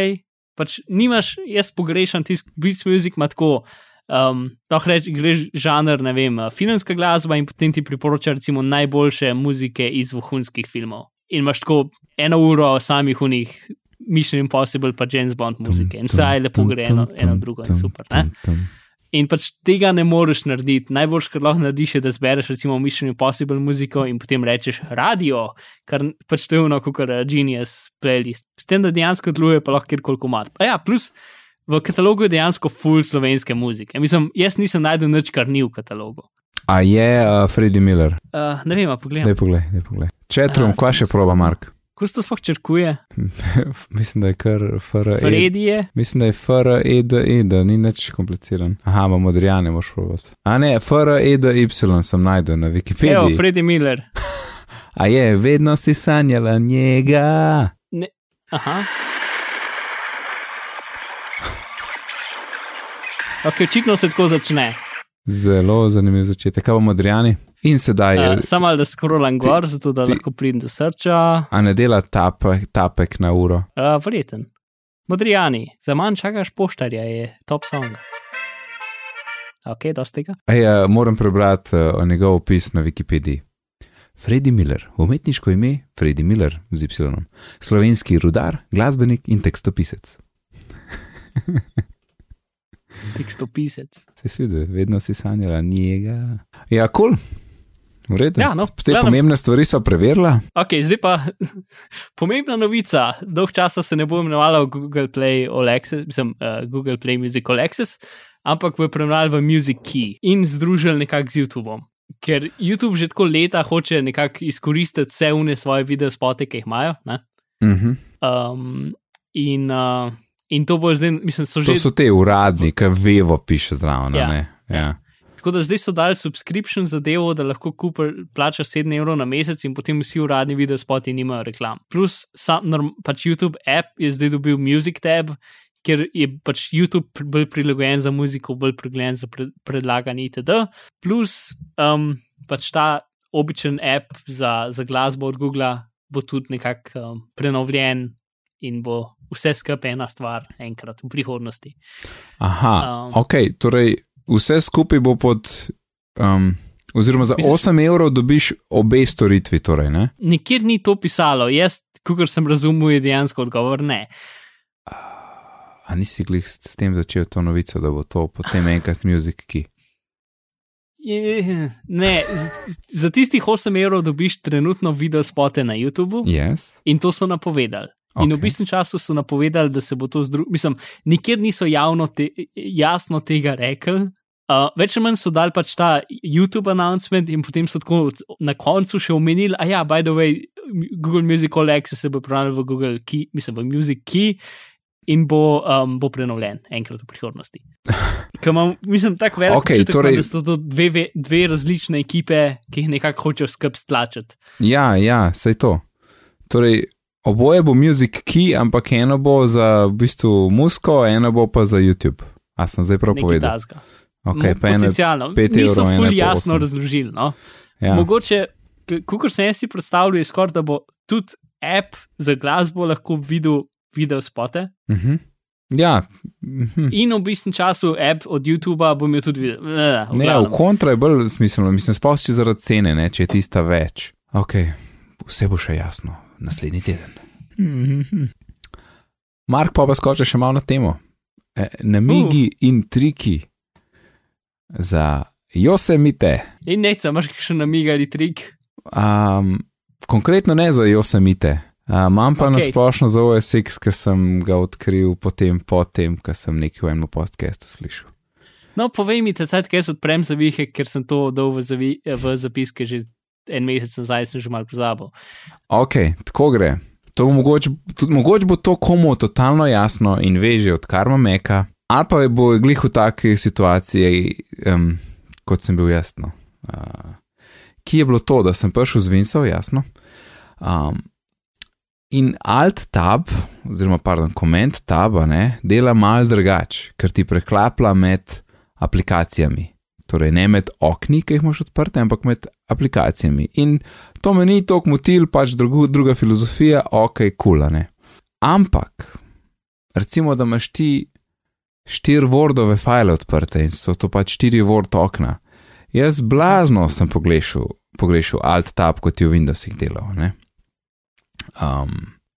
pač nimaš, jaz pogrešam tisti beats music, ima tako. Um, lahko rečeš, greš žanr, ne vem, filmska glasba in potem ti priporoča recimo najboljše muzike iz vohunskih filmov. In imaš tako eno uro samih unih Mission Impossible pa James Bond muzike. In vse je lepo gre eno, eno drugo in super. Ne? In pač tega ne moreš narediti. Najboljš, kar lahko narediš, je, da zbereš recimo Mission Impossible muziko in potem rečeš radio, kar pač to je ono, kot je Genius playlist. S tem, da dejansko deluje, pa lahko kjerkoli komat. A ja, plus v katalogu je dejansko full slovenske muzike. Mislim, jaz nisem najdel nič, kar ni v katalogu. A je uh, Freddie Miller? Uh, ne vem, a pogledaj. Daj poglej, daj poglej. Chatrum, A, kva še proba, Mark? Kako se to sploh črkuje? (laughs) Mislim, da je kar FRE. Freddy je. Mislim, da je FREDE, da ni nič kompliciran. Aha, ima modrijane, moš probati. A ne, FREDY sem najdel na Evo, Wikipediji. Freddy Miller. (laughs) A je, vedno si sanjala njega. Aha. Ok, očitno se tako začne. Zelo zanimiv začetek. Kaj pa modrijani? In sedaj je, Uh, Samo da skrolam gor, zato da ti- lahko pridem do srča. a ne dela tapek, tapek na uro. Uh, Verjeten. Modrijani, za manj čakaš poštarja, je top song. Ok, dosti tega. Ej, uh, moram prebrati uh, njegov opis na Wikipediji. Freddy Miller, umetniško ime Freddy Miller z Y, slovenski rudar, glasbenik in tekstopisec. Tekstopisec. Se svide, vedno si sanjala njega. Ja, kul. Cool. V redu. Ja, no, Te gledam. pomembne stvari so preverila. Ok, zdaj pa (laughs) pomembna novica. Dolg časa se ne bo imenovala Google Play Access, mislim, uh, Google Play Music Access, ampak bo preimenovala v Music Key in združili nekako z YouTubeom. Ker YouTube že tako leta hoče nekako izkoristiti vse une svoje video spote, ki jih imajo. Ne? Uh -huh. Um, in, uh, in to bo zdaj, mislim, so že. To so te uradni, ki vevo piše zraven. Ja. Ja. Ja. Tako da zdaj so dali subscription zadevo, da lahko Cooper plača 7 evrov na mesec in potem vsi uradni video spoti nimajo reklam. Plus, sam, norm, pač YouTube app je zdaj dobil Music tab, ker je pač YouTube bolj prilagojen za muziko, bolj prilagojen za pred, predlaganje itd. Plus, um, pač ta običajen app za, za glasbo od Google bo tudi nekako um, prenovljen in bo vse skupaj ena stvar enkrat v prihodnosti. Aha, um, ok, torej vse skupaj bo pod. Um, oziroma za Mislim- 8 evrov dobiš obe storitvi, torej, ne? Nikjer ni to pisalo, jaz, kot sem razumel, je dejansko odgovor ne. A nisi glih s, s tem začel to novico, da bo to potem enkrat muzik ki. Je- Ne, z- za tistih 8 evrov dobiš trenutno video spote na YouTubu Yes. in to so napovedali. In v bistvu času so napovedali, da se bo to združilo. Mislim, nikjer niso javno te, jasno tega rekli. Uh, več ali manj so dali pač ta YouTube announcement, in potem so tako na koncu še omenili, a ja, by the way, Google Music All Access se bo prenašal v Google Key, mislim, v Music Key in bo, um, bo prenovljen enkrat v prihodnosti. (laughs) Ker imam, mislim, tako velik, Okej, občutek, torej- da so to dve, ve- dve različne ekipe, ki jih nekako hočejo skupaj stlačiti. Ja, ja, sej to. Torej, oboje bo muzik ki, ampak eno bo za v bistvu musko, eno bo pa za YouTube. A sem zdaj prav Nekaj povedal? tasga. Okay, Mo- Potencialno. Niso ena ful jasno razložili. No? ja. Mogoče, kot sem jaz si predstavljal, je skoraj, da bo tudi app za glasbo lahko videl video spote. Uh -huh. Ja, mhm. In v bistvu času app od YouTuba bom imel tudi video. Uh, ne, v kontra je bolj smiselno, mislim, sploh če zaradi cene, ne, če je tista več. Ok, vse bo še jasno naslednji teden. Mhm. Mark pa pa skoči še malo na temo. E, namigi uh. in triki za Josemite. In neca, imaš še namigali trik. Um, konkretno ne za Josemite. Uh, Imam pa okay. na Okej. splošno za OSX, ki sem ga odkril potem, potem, ko sem nekaj v enem podkastu slišal. No, povej mi, da kaj jaz odprem zavihe, ker sem to dal v, zavi, v zapiske že en mesec nazaj, sem že mal pozabil. Ok, tako gre. To bo mogoče, mogoče bo to komu totalno jasno in veže od karma meka, ali pa bo glih v taki situaciji, um, kot sem bil jaz. No. Uh, ki je bilo to, da sem prišel z Vincem, jasno. Um, in alt tab, oziroma pardon, koment taba, ne, dela mal drugače, ker ti preklapla med aplikacijami. Torej, ne med okni, ki jih imaš odprte, ampak med aplikacijami. In to me ni tako motil, pač drugu, druga filozofija, ok, kulane. Ampak, recimo, da imaš ti štiri Wordove file odprte in so to pač štiri Word okna. Jaz blazno sem pogrešal, pogrešal alt tab, kot je v Windowsih delal. Um,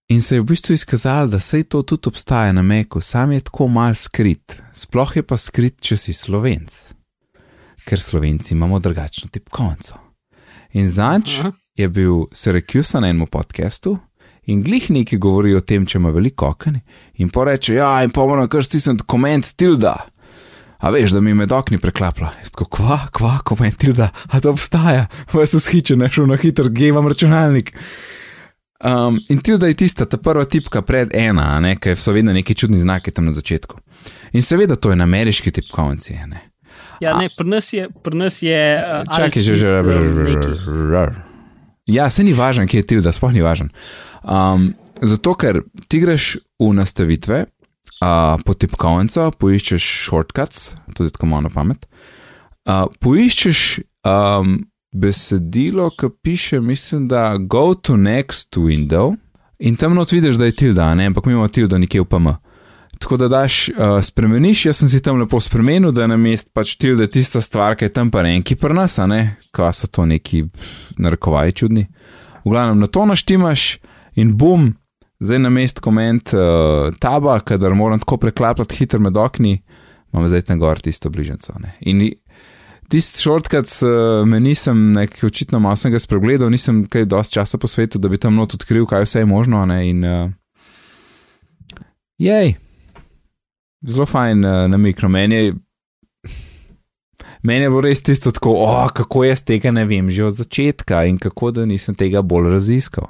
in se je v bistvu izkazalo, da se to tudi obstaja na Meku, sam je tako mal skrit, sploh je pa skrit, če si slovenc, ker slovenci imamo drugačno tipkovnico. In zanč je bil Syracuse na enem podkastu. In glih neki govori o tem, če ima veliko okni, in pa reče: Ja, in pa moram kar stisniti koment tilda. A veš, da mi med okni preklapla. Jaz tako, kva, kva, komentil, da a to obstaja, pa so shičene, šel na hiter, gemam računalnik. Um, in tilda je tista, ta prva tipka pred ena, ne, ker so vedno neki čudni znaki tam na začetku. In seveda to je na ameriški tipkovnici. Ne. Ja, ne, pri nas je. Pri nas je uh, Čakaj, že, že, že, že. Ja, se ni važen, kje je tilda, sploh ni važen. Um, zato, ker ti greš v nastavitve, uh, po tipkovnico, poiščeš shortcuts, tudi tako malo na pamet. Uh, poiščeš um, besedilo, ki piše, mislim, da go to next window in tam not vidiš, da je tilda, ne, ampak mi imamo tildo nekje v PM. Tako da daš, uh, spremeniš, jaz sem si tam lepo spremenil, da je na mest pač tilde tista stvar, ki je tam pa enki pri nas, a ne, kaj so to neki narekovaji čudni. V glavnem, na to naštimaš in bum, zdaj na mest koment uh, taba, kadar moram tako preklapljati hitro med okni, imam zdaj tam gor tisto bližnjico. In tisti shortcut uh, me nisem, nek, očitno malo sem ga spregledal, nisem kaj dosti časa po svetu, da bi tam not odkril, kaj vse je možno. Ne? In uh, jej, zelo fajn uh, namik, no meni je. Meni je bilo res tisto tako, oh, kako jaz tega ne vem, že od začetka in kako da nisem tega bolj raziskal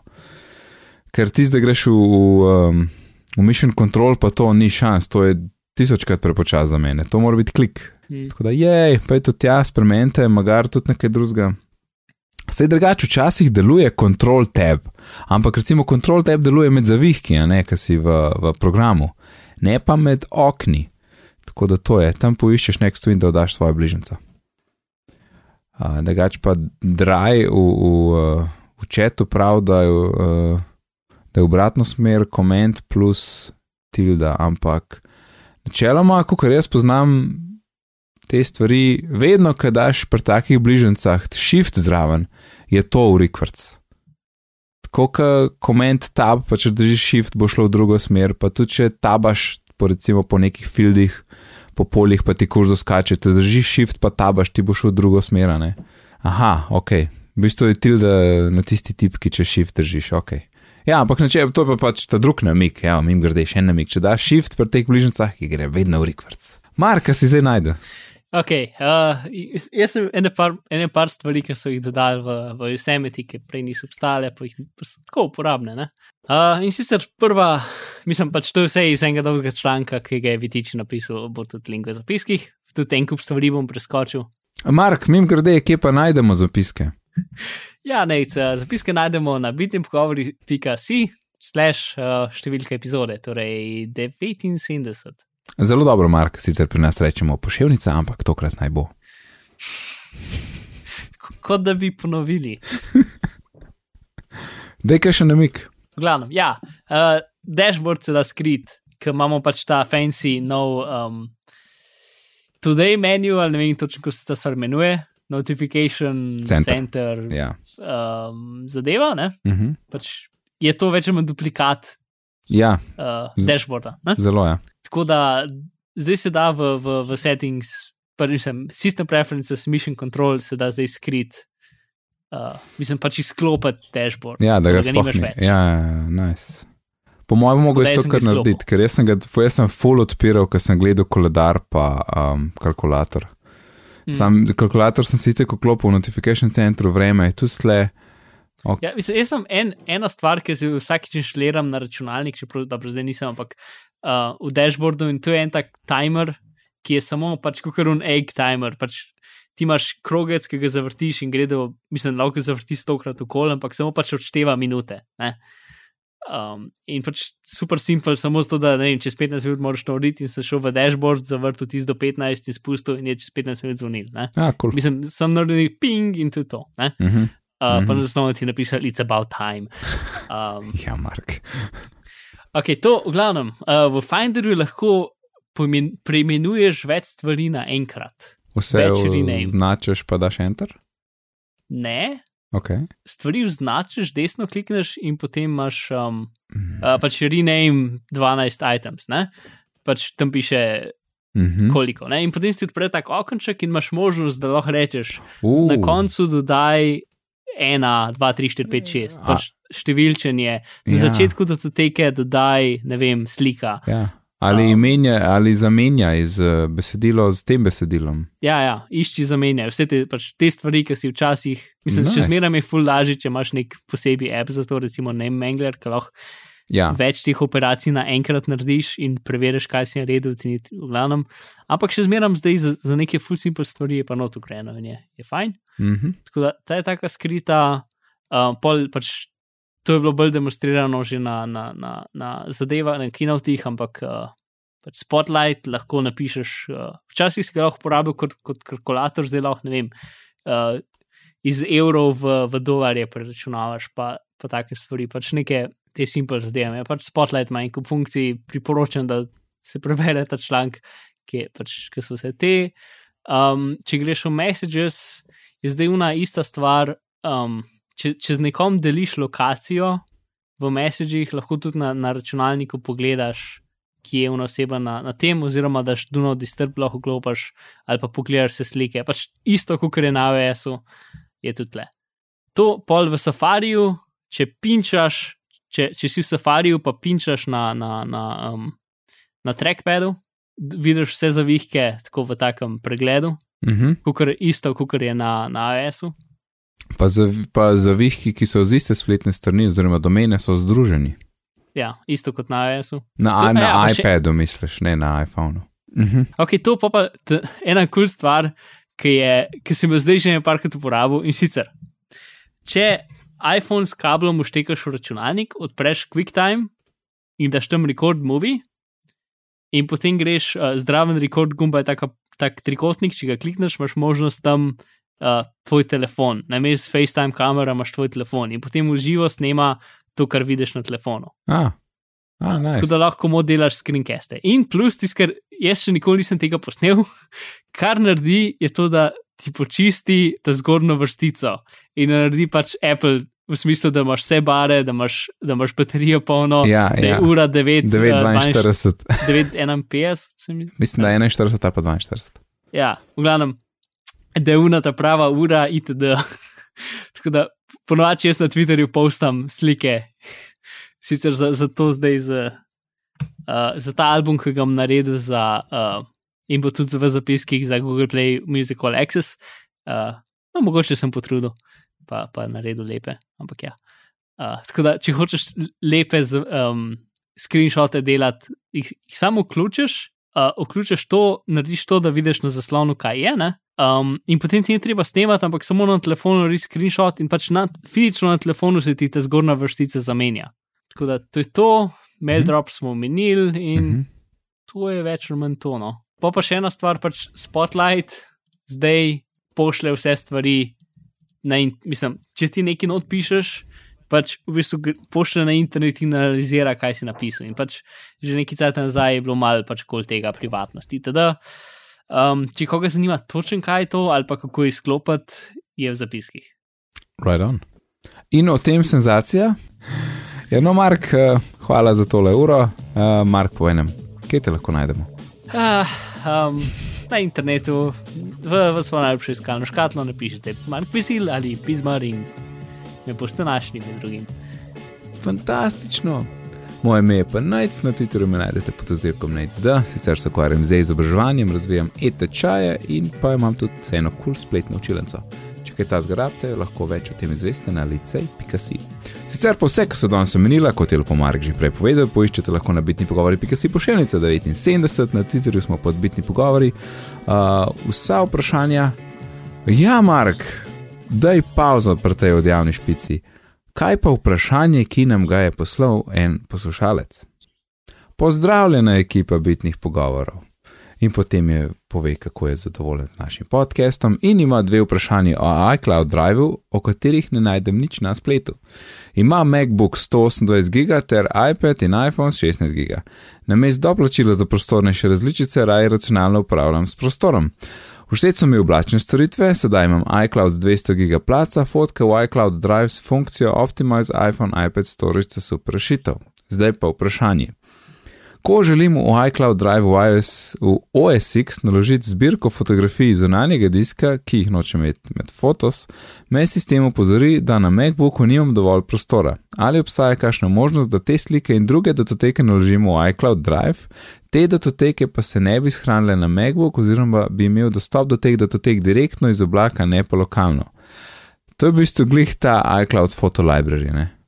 ker ti zdaj greš v, v, um, v Mission Control, pa to ni šans, to je tisočkrat prepočasno za mene, to mora biti klik. Hmm. Tako da je, pa je to tja, spremenite, magar tudi nekaj drugega. Sej drugače včasih deluje Control Tab, ampak recimo Control Tab deluje med zavihki, a ne, ki si v, v programu, ne pa med okni. Tako da to je, tam poiščeš next window, daš svojo bližnjico. Uh, drugače pa Dry v, v, v četu prav, da je. Uh, da je obratno smer, koment plus tilda, ampak načeloma, ko jaz poznam te stvari, vedno, ko daš pri takih bližnjicah shift zraven, je to v rekvrc. Tako, ko koment tab, pa če držiš shift, bo šlo v drugo smer, pa tudi če tabaš po, recimo, po nekih fieldih, po poljih, pa ti kurzo skače, če držiš shift, pa tabaš, ti bo šlo v drugo smer. Ne? Aha, ok. V bistvu je tilda na tisti tipki, če shift držiš, ok. Ja, ampak če, to pa pač ta drug namik, ja, mi grede še en namik. Če daš shift pri teh bližnjicah, gre vedno v rekvrc. Marka si zdaj najde. Ok, uh, jaz sem ene par, ene par stvari, ki so jih dodali v, v Yosemite, ki prej niso obstale, pa jih so tako uporabne. Uh, in sicer prva, mislim pač to je vse iz enega dolgega članka, ki ga je Vitič napisal, bo tudi link v zapiskih, tudi en kup stvari bom preskočil. Mark, mim grede, kje pa najdemo zapiske? (laughs) Ja, ne, zapiske najdemo na bitnem pogovori.si, slash številka epizode, torej 79. Zelo dobro, Mark, sicer pri nas rečemo pošiljnica, ampak tokrat naj bo. Kot da bi ponovili. (laughs) Dej kaj še namik. Glavno, ja, uh, dashboard se da skrit, ker imamo pač ta fancy nov um, today menu, ali ne vem točno, kako se ta stvar imenuje notification center, center ja. um, zadeva. Uh mhm. -huh. pač je to več ali manj duplikat ja. uh, dashboarda. Ne? Zelo. Ja. Tako da zdaj se da v, v, v settings, sem system preferences, mission control, se da zdaj skrit. Uh, mislim pač izklopiti dashboard. Ja, da ga sploh ne. Ja, ja, ja, nice. Po mojem, mogo je to kar narediti, ker jaz sem ga, jaz sem full odpiral, ker sem gledal koledar pa um, kalkulator. Mm. Sam kalkulator sem sicer klopil v notifikation centru, vreme je tudi tle, Ok. Ja, mislim, jaz sem en, ena stvar, ki se vsakič inštaliram na računalnik, čeprav dobro zdaj nisem, ampak uh, v dashboardu in to je en tak timer, ki je samo pač kot un egg timer. Pač ti imaš krogec, ki ga zavrtiš in gre do, mislim, lahko ga zavrtiš stokrat okoli, ampak samo pač odšteva minute. Ne? Um, in pač super simpel, samo zato, da ne vem, čez 15 minut moraš to narediti in se šel v dashboard, zavrtu tisto do 15 in spustil in je čez 15 minut zvonil. ne. Ja, cool. Mislim, sem naredil ping in to je to. ne. Uh -huh. Uh, Pa Mhm. na zasnovi ti napisal, it's about time. (laughs) Um, Ja, Mark. Ok, to v glavnem, uh, v Finderju lahko preimenuješ več stvari naenkrat. Vse značeš, pa daš enter. Ne, Okay. stvari označiš, desno klikneš in potem imaš um, Mhm. uh, pač rename 12 items, ne? pač tam piše Mhm. koliko. Ne? In potem si odpre tak okenček in imaš možnost, da lahko rečeš, Uh, na koncu dodaj 1, 2, 3, 4, 5, 6, A. pač številčenje. Na Ja. začetku datoteke dodaj, ne vem, slika. Ja. Ali, Um, imenja, ali zamenjaj z eh, besedilo z tem besedilom. Ja, ja, išči zamenjaj vse te, pač, te stvari, ki si včasih, mislim, nice. Če zmeraj je full lažje, če imaš nek posebej app za to, recimo ne Mangler, ki lahko Ja, več teh operacij naenkrat narediš in preveriš, kaj si naredil, ti v glavnem. Ampak še zmeraj zdaj za, za neke full simple stvari je pa not ugrajeno in je, je fajn. mhm. Tako da ta je taka skrita, uh, pol pač. To je bilo bolj demonstrirano že na, na, na, na zadevah, na kinotih, ampak uh, pač Spotlight lahko napišeš. Uh, včasih si ga lahko uporabil kot, kot kalkulator, zdaj lahko ne vem, uh, iz evrov v, v dolarje preračunavaš, pa, pa take stvari, pač neke te simple zadeve. Ja, pač Spotlight ima en kup funkcij, priporočam, da se prebere ta članek, ki, pač, ki so vse te. Um, če greš v Messages, je zdaj una ista stvar. Um, če, če z nekom deliš lokacijo v Messagih, lahko tudi na, na računalniku pogledaš, kje je ena oseba na, na tem, oziroma daš Duno Disturb lahko klopaš ali pa pogledaš se slike. Pač isto, kot je na AWS-u, je tudi tle. To pol v Safariju, če pinčaš, če, če si v Safariju, pa pinčaš na, na, na, um, na trackpadu, vidiš vse zavihke tako v takem pregledu, Mhm. kot isto, kot je na, na AWS-u. Pa, zav, pa zavihki, ki so z iste spletne strani, oziroma domene, so združeni. Ja, isto kot na AWS-u. Na, Ja, na ja, pa še- iPadu, misliš, ne na iPhonu. Mhm. Ok, to pa, pa t, ena kul cool stvar, ki, je, ki sem jo zdaj že nekajkrat uporabil in sicer, če iPhone s kablom uštekaš v računalnik, odpreš QuickTime in daš tam record movie, in potem greš uh, zdraven record gumba, je taka, tak trikotnik, če ga klikneš, imaš možnost tam uh, tvoj telefon, namesto FaceTime kamera imaš tvoj telefon in potem v živo snema to, kar vidiš na telefonu. A, a nice. Tako da lahko mo delaš screencaste. In plus, tis, ker jaz še nikoli nisem tega posnel, (laughs) kar naredi, je to, da ti počisti ta zgornjo vrstico in naredi pač Apple. V smislu, da imaš vse bare, da imaš, da imaš baterijo polno, Ja, da je ja. ura 9, 9,42. 9,51, se mi zdi. Mislim, da je 41, ali pa 42. Ja, v glavnem, da je ura ta prava ura, itd. (laughs) Tako da ponovadi jaz na Twitterju postam slike, sicer za, za to zdaj, za, uh, za ta album, ki ga bom naredil, za, uh, in bo tudi v zapiskih za Google Play Music All Access. Uh, no, mogoče sem potrudil, pa, pa naredil lepe, ampak ja. Uh, tako da, če hočeš lepe z, um, screenshote delati, jih, jih samo vključiš, uh, vključiš to, narediš to, da vidiš na zaslonu, kaj je. Ne? Um, in potem ti ni treba snemati, ampak samo na telefonu narediš screenshot in pač na, fizično na telefonu se ti ta zgornja vrstica zamenja. Tako da to je to, mail Mhm. drop smo omenili in Mhm. to je več ali manj to. Pa pa še ena stvar, pač Spotlight zdaj pošlje vse stvari. Na in, mislim, če ti nekaj not pišeš, pač v bistvu pošlje na internet in analizira, kaj si napisal. In pač že nekaj časa nazaj je bilo malo pač kol tega privatnosti. Teda, um, če koga zanima točen kaj je to ali pa kako izklopiti, je v zapiskih. Right on. In o tem senzacija? Ja, no, Mark, uh, hvala za tole uro. Uh, Mark, povem, kje te lahko najdemo? Ah, um, na internetu, v, v svojo najljubšo iskalno škatlo, napišite Mark Pisil ali Pismar in me boste našli med drugim. Fantastično. Moje ime je pa Najc, na Twitterju me najdete pod oznako NajcD, sicer se ukvarjam z izobraževanjem, razvijam e-tečaje in pa imam tudi eno kul cool spletno učilnico. Če kaj ta zgrabite, lahko več o tem izveste na licej.si. Sicer pa vse, kar so danes omenila, kot je Lepo Mark že prej povedal, poiščete lahko na bitni pogovori.si pošiljnica 79, na Twitterju smo pod bitni pogovori. Uh, vsa vprašanja, ja, Mark, daj pauzo pri tej odjavni špici. Kaj pa vprašanje, ki nam ga je poslal en poslušalec? Pozdravljena ekipa bitnih pogovorov. In potem je pove, kako je zadovoljen z našim podcastom, in ima dve vprašanji o iCloud Driveu, o katerih ne najdem nič na spletu. Ima MacBook 128 GB ter iPad in iPhone 16 GB. Na mestu doplačila za prostornejše različice raje računalno upravljam s prostorom. Všeč so mi oblačne storitve, sedaj imam iCloud z 200 GB placa, fotke v iCloud Drive s funkcijo Optimize iPhone iPad Storage za super rešitev. Zdaj pa vprašanje. Ko želim v iCloud Drive v, iOS, v OS X naložiti zbirko fotografij zunanjega diska, ki jih nočem imeti med fotos, me sistem opozori, da na MacBooku nimam dovolj prostora. Ali obstaja kakšna možnost, da te slike in druge datoteke naložim v iCloud Drive, te datoteke pa se ne bi shranile na MacBook, oziroma bi imel dostop do teh datotek direktno iz oblaka, ne pa lokalno. To je v bistvu glih ta iCloud Photo Library. Ne?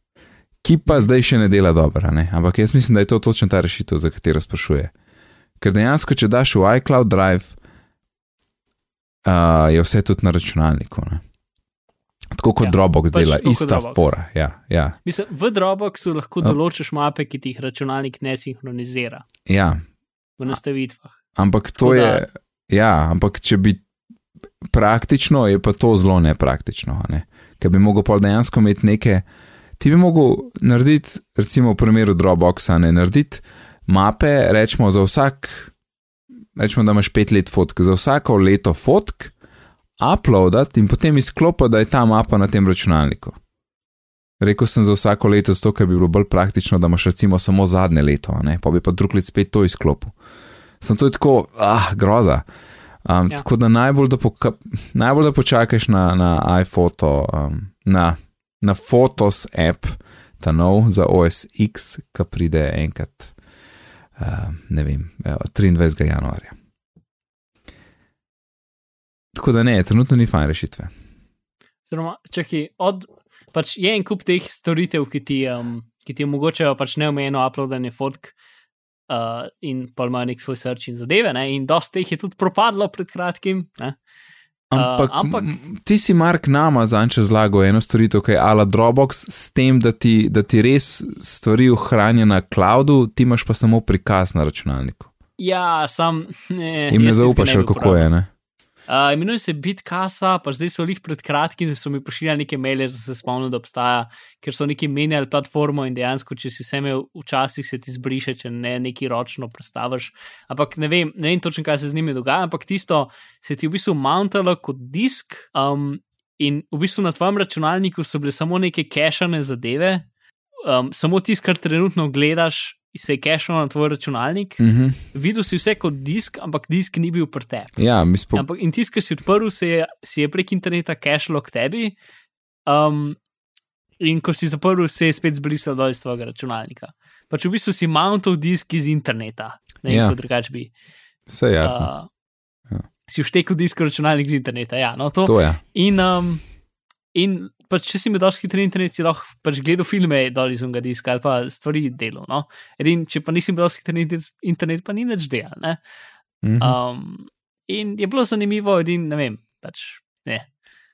Ki pa zdaj še ne dela dobro. Ne? Ampak jaz mislim, da je to točno ta rešitev, za katero sprašuje. Ker dejansko, če daš v iCloud Drive, uh, je vse tudi na računalniku. Ne? Tako kot ja, Dropbox pač dela, ista fora. Ja, ja. Mislim, v Dropboxu lahko določiš mape, ki ti jih računalnik ne sinhronizira. Ja. V nastavitvah. Ampak to da... je. Ja, ampak če bi praktično, je pa to zelo nepraktično. Ne? Ker bi mogel pa dejansko imeti neke ti bi mogel narediti, recimo v primeru Dropboxa, ne narediti mape, rečemo za vsak, rečemo, da imaš pet let fotk, za vsako leto fotk, uploadati in potem izklopiti, da je ta mapa na tem računalniku. Rekel sem za vsako leto, zato ker bi bilo bolj praktično, da imaš recimo samo zadnje leto, ne? pa bi pa drug let spet to izklopil. Sem to tako, ah, groza. Um, ja. Tako da najbolj, da, poka, najbolj da počakaš na, na iPhoto, um, na na Photos app, ta nov za OS X, ki pride enkrat, uh, ne vem, 23. januarja. Tako da ne, trenutno ni fajn rešitve. Zelo, čakaj, od, pač je en kup teh storitev, ki ti, um, ki ti omogočajo pač neomejeno uploadanje fotk. Uh, in pa ima nek svoj srč in zadeve, ne? in dosta jih je tudi propadlo pred kratkim. Uh, Ampak, uh, ampak ti si, Mark, nama zanče zlago eno storitev, ki je ala Dropbox, s tem, da ti, da ti res stvari ohranja na cloudu, ti imaš pa samo prikaz na računalniku. Ja, sam. (laughs) Ne, In ne zaupaš, kako je. Ne? Uh, imenuje se Bitkasa, pa zdaj so jih pred kratkim, so mi pošiljali neke maile, da se spomnim, da obstaja, ker so neki menjali platformo in dejansko, če si vse imel, včasih se ti zbriše, če ne neki ročno predstaviš. Ampak ne vem, ne vem točno, kaj se z njimi dogaja, ampak tisto se ti v bistvu mountalo kot disk um, in v bistvu na tvojem računalniku so bile samo neke cachane zadeve, um, samo tisto, kar trenutno gledaš, se je cachal na tvoj računalnik, mm -hmm. videl si vse kot disk, ampak disk ni bil prtep. Ja, spo... ampak in tisk, ki si odprl, se je, si je prek interneta cachal k tebi. Um, in ko si zaprl, se je spet zbrisal dol iz tvojega računalnika. Pač v bistvu si mountal disk iz interneta, ne ja. kot drugač bi. Vse je jasno. Uh, ja. Si vštekel disk računalnik iz interneta. Ja, no, to. to je. In, um, in pač, če si imel dosti hitri internet, si lahko pač gledal filme dol iz unga diska ali pa stvari delal. No? Edin, če pa nisi imel dosti hitri internet, pa ni več delal. Mm -hmm. um, in je bilo zanimivo, edin, ne vem, pač ne.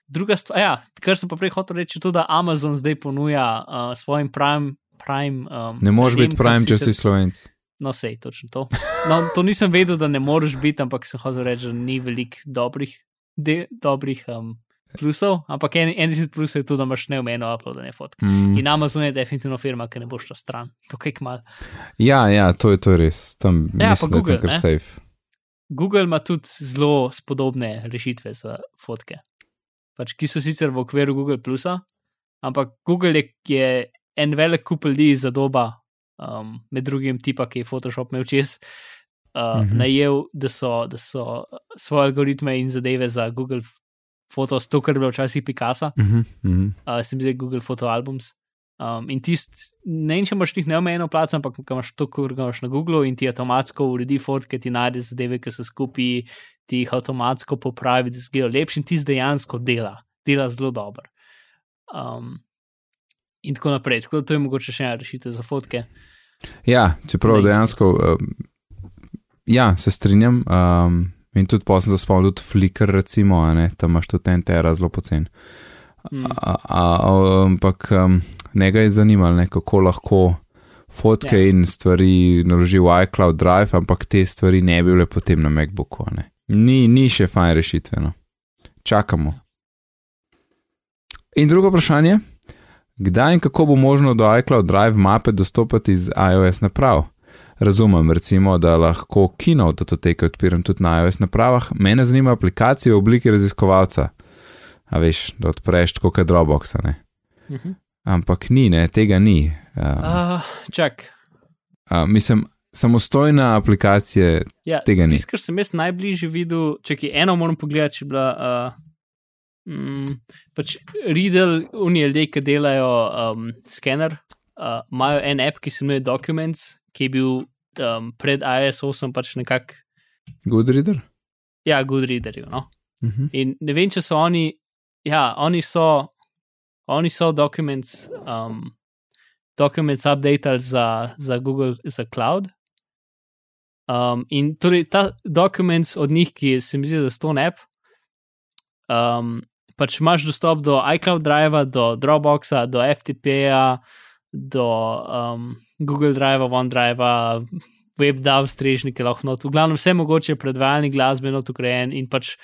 Druga stvar, ja, kar sem pa prej hotel reči, je to, da Amazon zdaj ponuja uh, svojim Prime. prime um, ne moreš biti Prime, če si slovenc. No, sej, točno to. No, to nisem vedel, da ne moreš biti, ampak sem hotel reči, da ni veliko dobrih, de, dobrih um, plusov, ampak en, en izmed plusov je tudi, da imaš neumeno uploadene fotke. Mm. In Amazon je definitivno firma, ki ne bo šla stran, to kaj kmal. Ja, ja, to je, to res, tam ja, mislim, Google, je safe. Google ima tudi zelo spodobne rešitve za fotke, pač, ki so sicer v okviru Google Plusa, ampak Google je, je en velik kup ljudi za doba, um, med drugim tipa, ki je Photoshop imel čez. Uh, mm -hmm. Najel, da so, da so svoje algoritme in zadeve za Google fotos, to, kar je bilo včasih Picasso, uh -huh, uh -huh. uh, sem zdaj Google Photo Albums. Um, in tisti, ne vem, če imaš njih neomejeno plačo, ampak imaš to, kar imaš na Googlu in ti avtomatsko uredi fotke, ti najde zadeve, ki so skupaj, ti jih avtomatsko popravi, da zgledajo lepši in ti dejansko dela. dela zelo dobro. Um, in tako naprej. Tako da to je mogoče še ena rešitev za fotke. Ja, čeprav dejansko, um, ja, se strinjam. Um, in tudi posem za spomnim, tudi Flickr, recimo, ne, tam imaš tudi en tera zelo pocen. Mm. A- a- Ampak um, njega je zanimalo, ne, kako lahko fotke Ja. ja. in stvari naloži v iCloud Drive, ampak te stvari ne bi bile potem na MacBooku. Ne. Ni, ni še fajn rešitve. No. Čakamo. In drugo vprašanje. Kdaj in kako bo možno do iCloud Drive mape dostopati iz iOS naprav? Razumem, recimo, da lahko Keynote datoteke odpiram tudi na iOS napravah, mene zanima aplikacija v obliki raziskovalca. A veš, da odpreš tako kot Dropbox, ne. Mhm. Ampak ni, ne, tega ni. Um, Uh, čak. uh, mislim, samostojna aplikacija, Ja, Tega ni. Tisto, kar sem jaz najbližje videl, če je eno, moram pogledati, če je bila. Uh, mm, pač Riddle, oni ljudje, ki delajo um, skener, uh, imajo en app, ki se imenuje Documents, ki je bil um, pred iOS 8 pač nekako, Goodreader. ja, good readerju. No? Uh -huh. In ne vem, če so oni, ja, oni so, oni so documents, um, documents updated za, za Google, za cloud. Um, in torej ta documents od njih, ki se mi zdi, da so to app, um, pač imaš dostop do iCloud Drive, do Dropboxa, do FTP-ja, do um, Google Drive, OneDrive, WebDAV strežnike, lahko not, v glavnem vse mogoče predvajalni glasbe not ukrejen in pač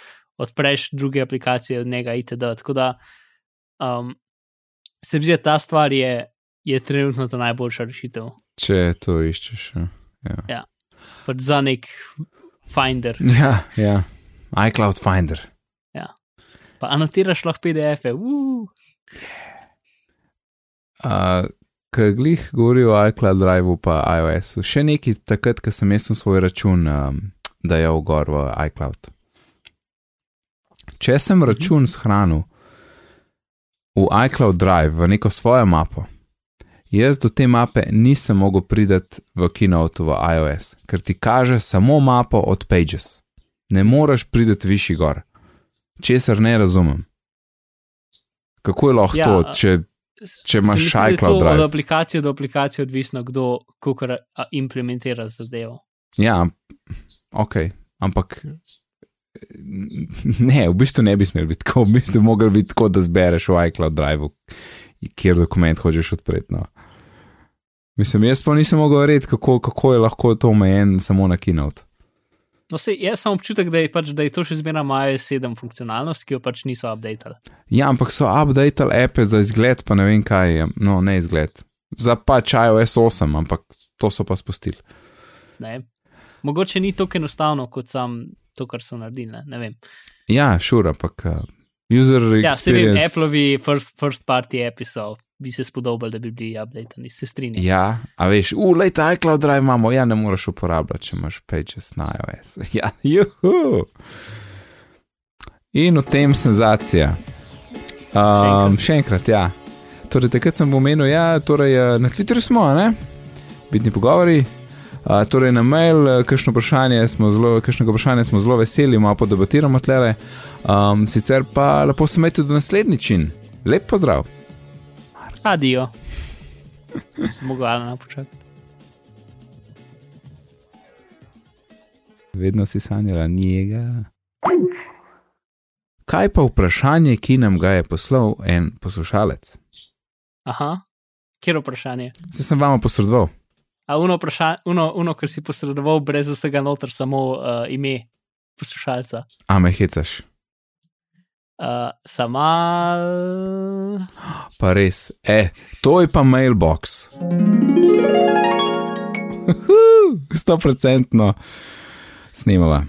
odpreš druge aplikacije od njega itd. Tako da um, se mi zdi, da ta stvar je, je trenutno ta najboljša rešitev. Če to iščeš. Ja, ja. Pač za nek Finder. (laughs) ja, ja. iCloud Finder. Pa anotiraš lahko PDF-e. Uh, Kaj glih govori o iCloud Drive pa iOS-u, še nekaj takrat, ko sem jaz svoj račun um, dajal gor v iCloud. Če sem račun shranil v iCloud Drive v neko svojo mapo, jaz do te mape nisem mogel priti v Keynote v iOS, ker ti kaže samo mapo od Pages. Ne moreš priti višji gor, česar ne razumem. Kako je lahko Ja, to, če Če imaš da je iCloud to Drive. Od aplikacije do aplikacije odvisno, kdo kako implementira zadevo. Ja, ok, ampak ne, v bistvu ne bi smel biti tako, v bistvu bi mogel biti tako, da zbereš v iCloud Drive, kjer dokument hočeš odpreti. No. Mislim, jaz pa nisem mogel verjeti, kako, kako je lahko to omejen samo na Keynote. No, sej, jaz sem občutek, da je, pač, da je to še zmeraj iOS 7 funkcionalnost, ki jo pač niso updatali. Ja, ampak so updated appe za izgled, pa ne vem kaj je, no ne izgled. Za pač iOS 8, ampak to so pa spustili. Ne? Mogoče ni tako enostavno kot sam to, kar so naredili. Ne, ne vem. Ja, šur, ampak uh, user Ja, se vem, experience. Appleovi first, first party so bi se spodobili, da bi bili updateni, se strinjam. Ja, a veš, ulej, iCloud Drive imamo, ja, ne moreš uporabljati, če imaš Pages na iOS. (laughs) Ja, juhu. In v tem senzacija. Um, še enkrat, ja. Torej, takrat sem omenil, ja, torej eh, na Twitterju smo, ne? Bitni pogovori. Uh, torej, na mail, eh, kakšno vprašanje smo zelo, kakšnega vprašanja smo zelo veseli, malo podebatiramo tlele. Um, sicer pa lepo se imejte do naslednjič in lep pozdrav. Adijo. Sem mogel na počakati. Vedno si sanjala njega. Kaj pa vprašanje, ki nam ga je poslal en poslušalec? Aha, kjer vprašanje? Se sem vama posredoval. A uno, vprašanje, uno, uno kar si posredoval brez vsega noter, samo uh, ime poslušalca. A me hecaš. Uh, sama. Pa res, e, to je pa mailbox. Sto procentno snimava.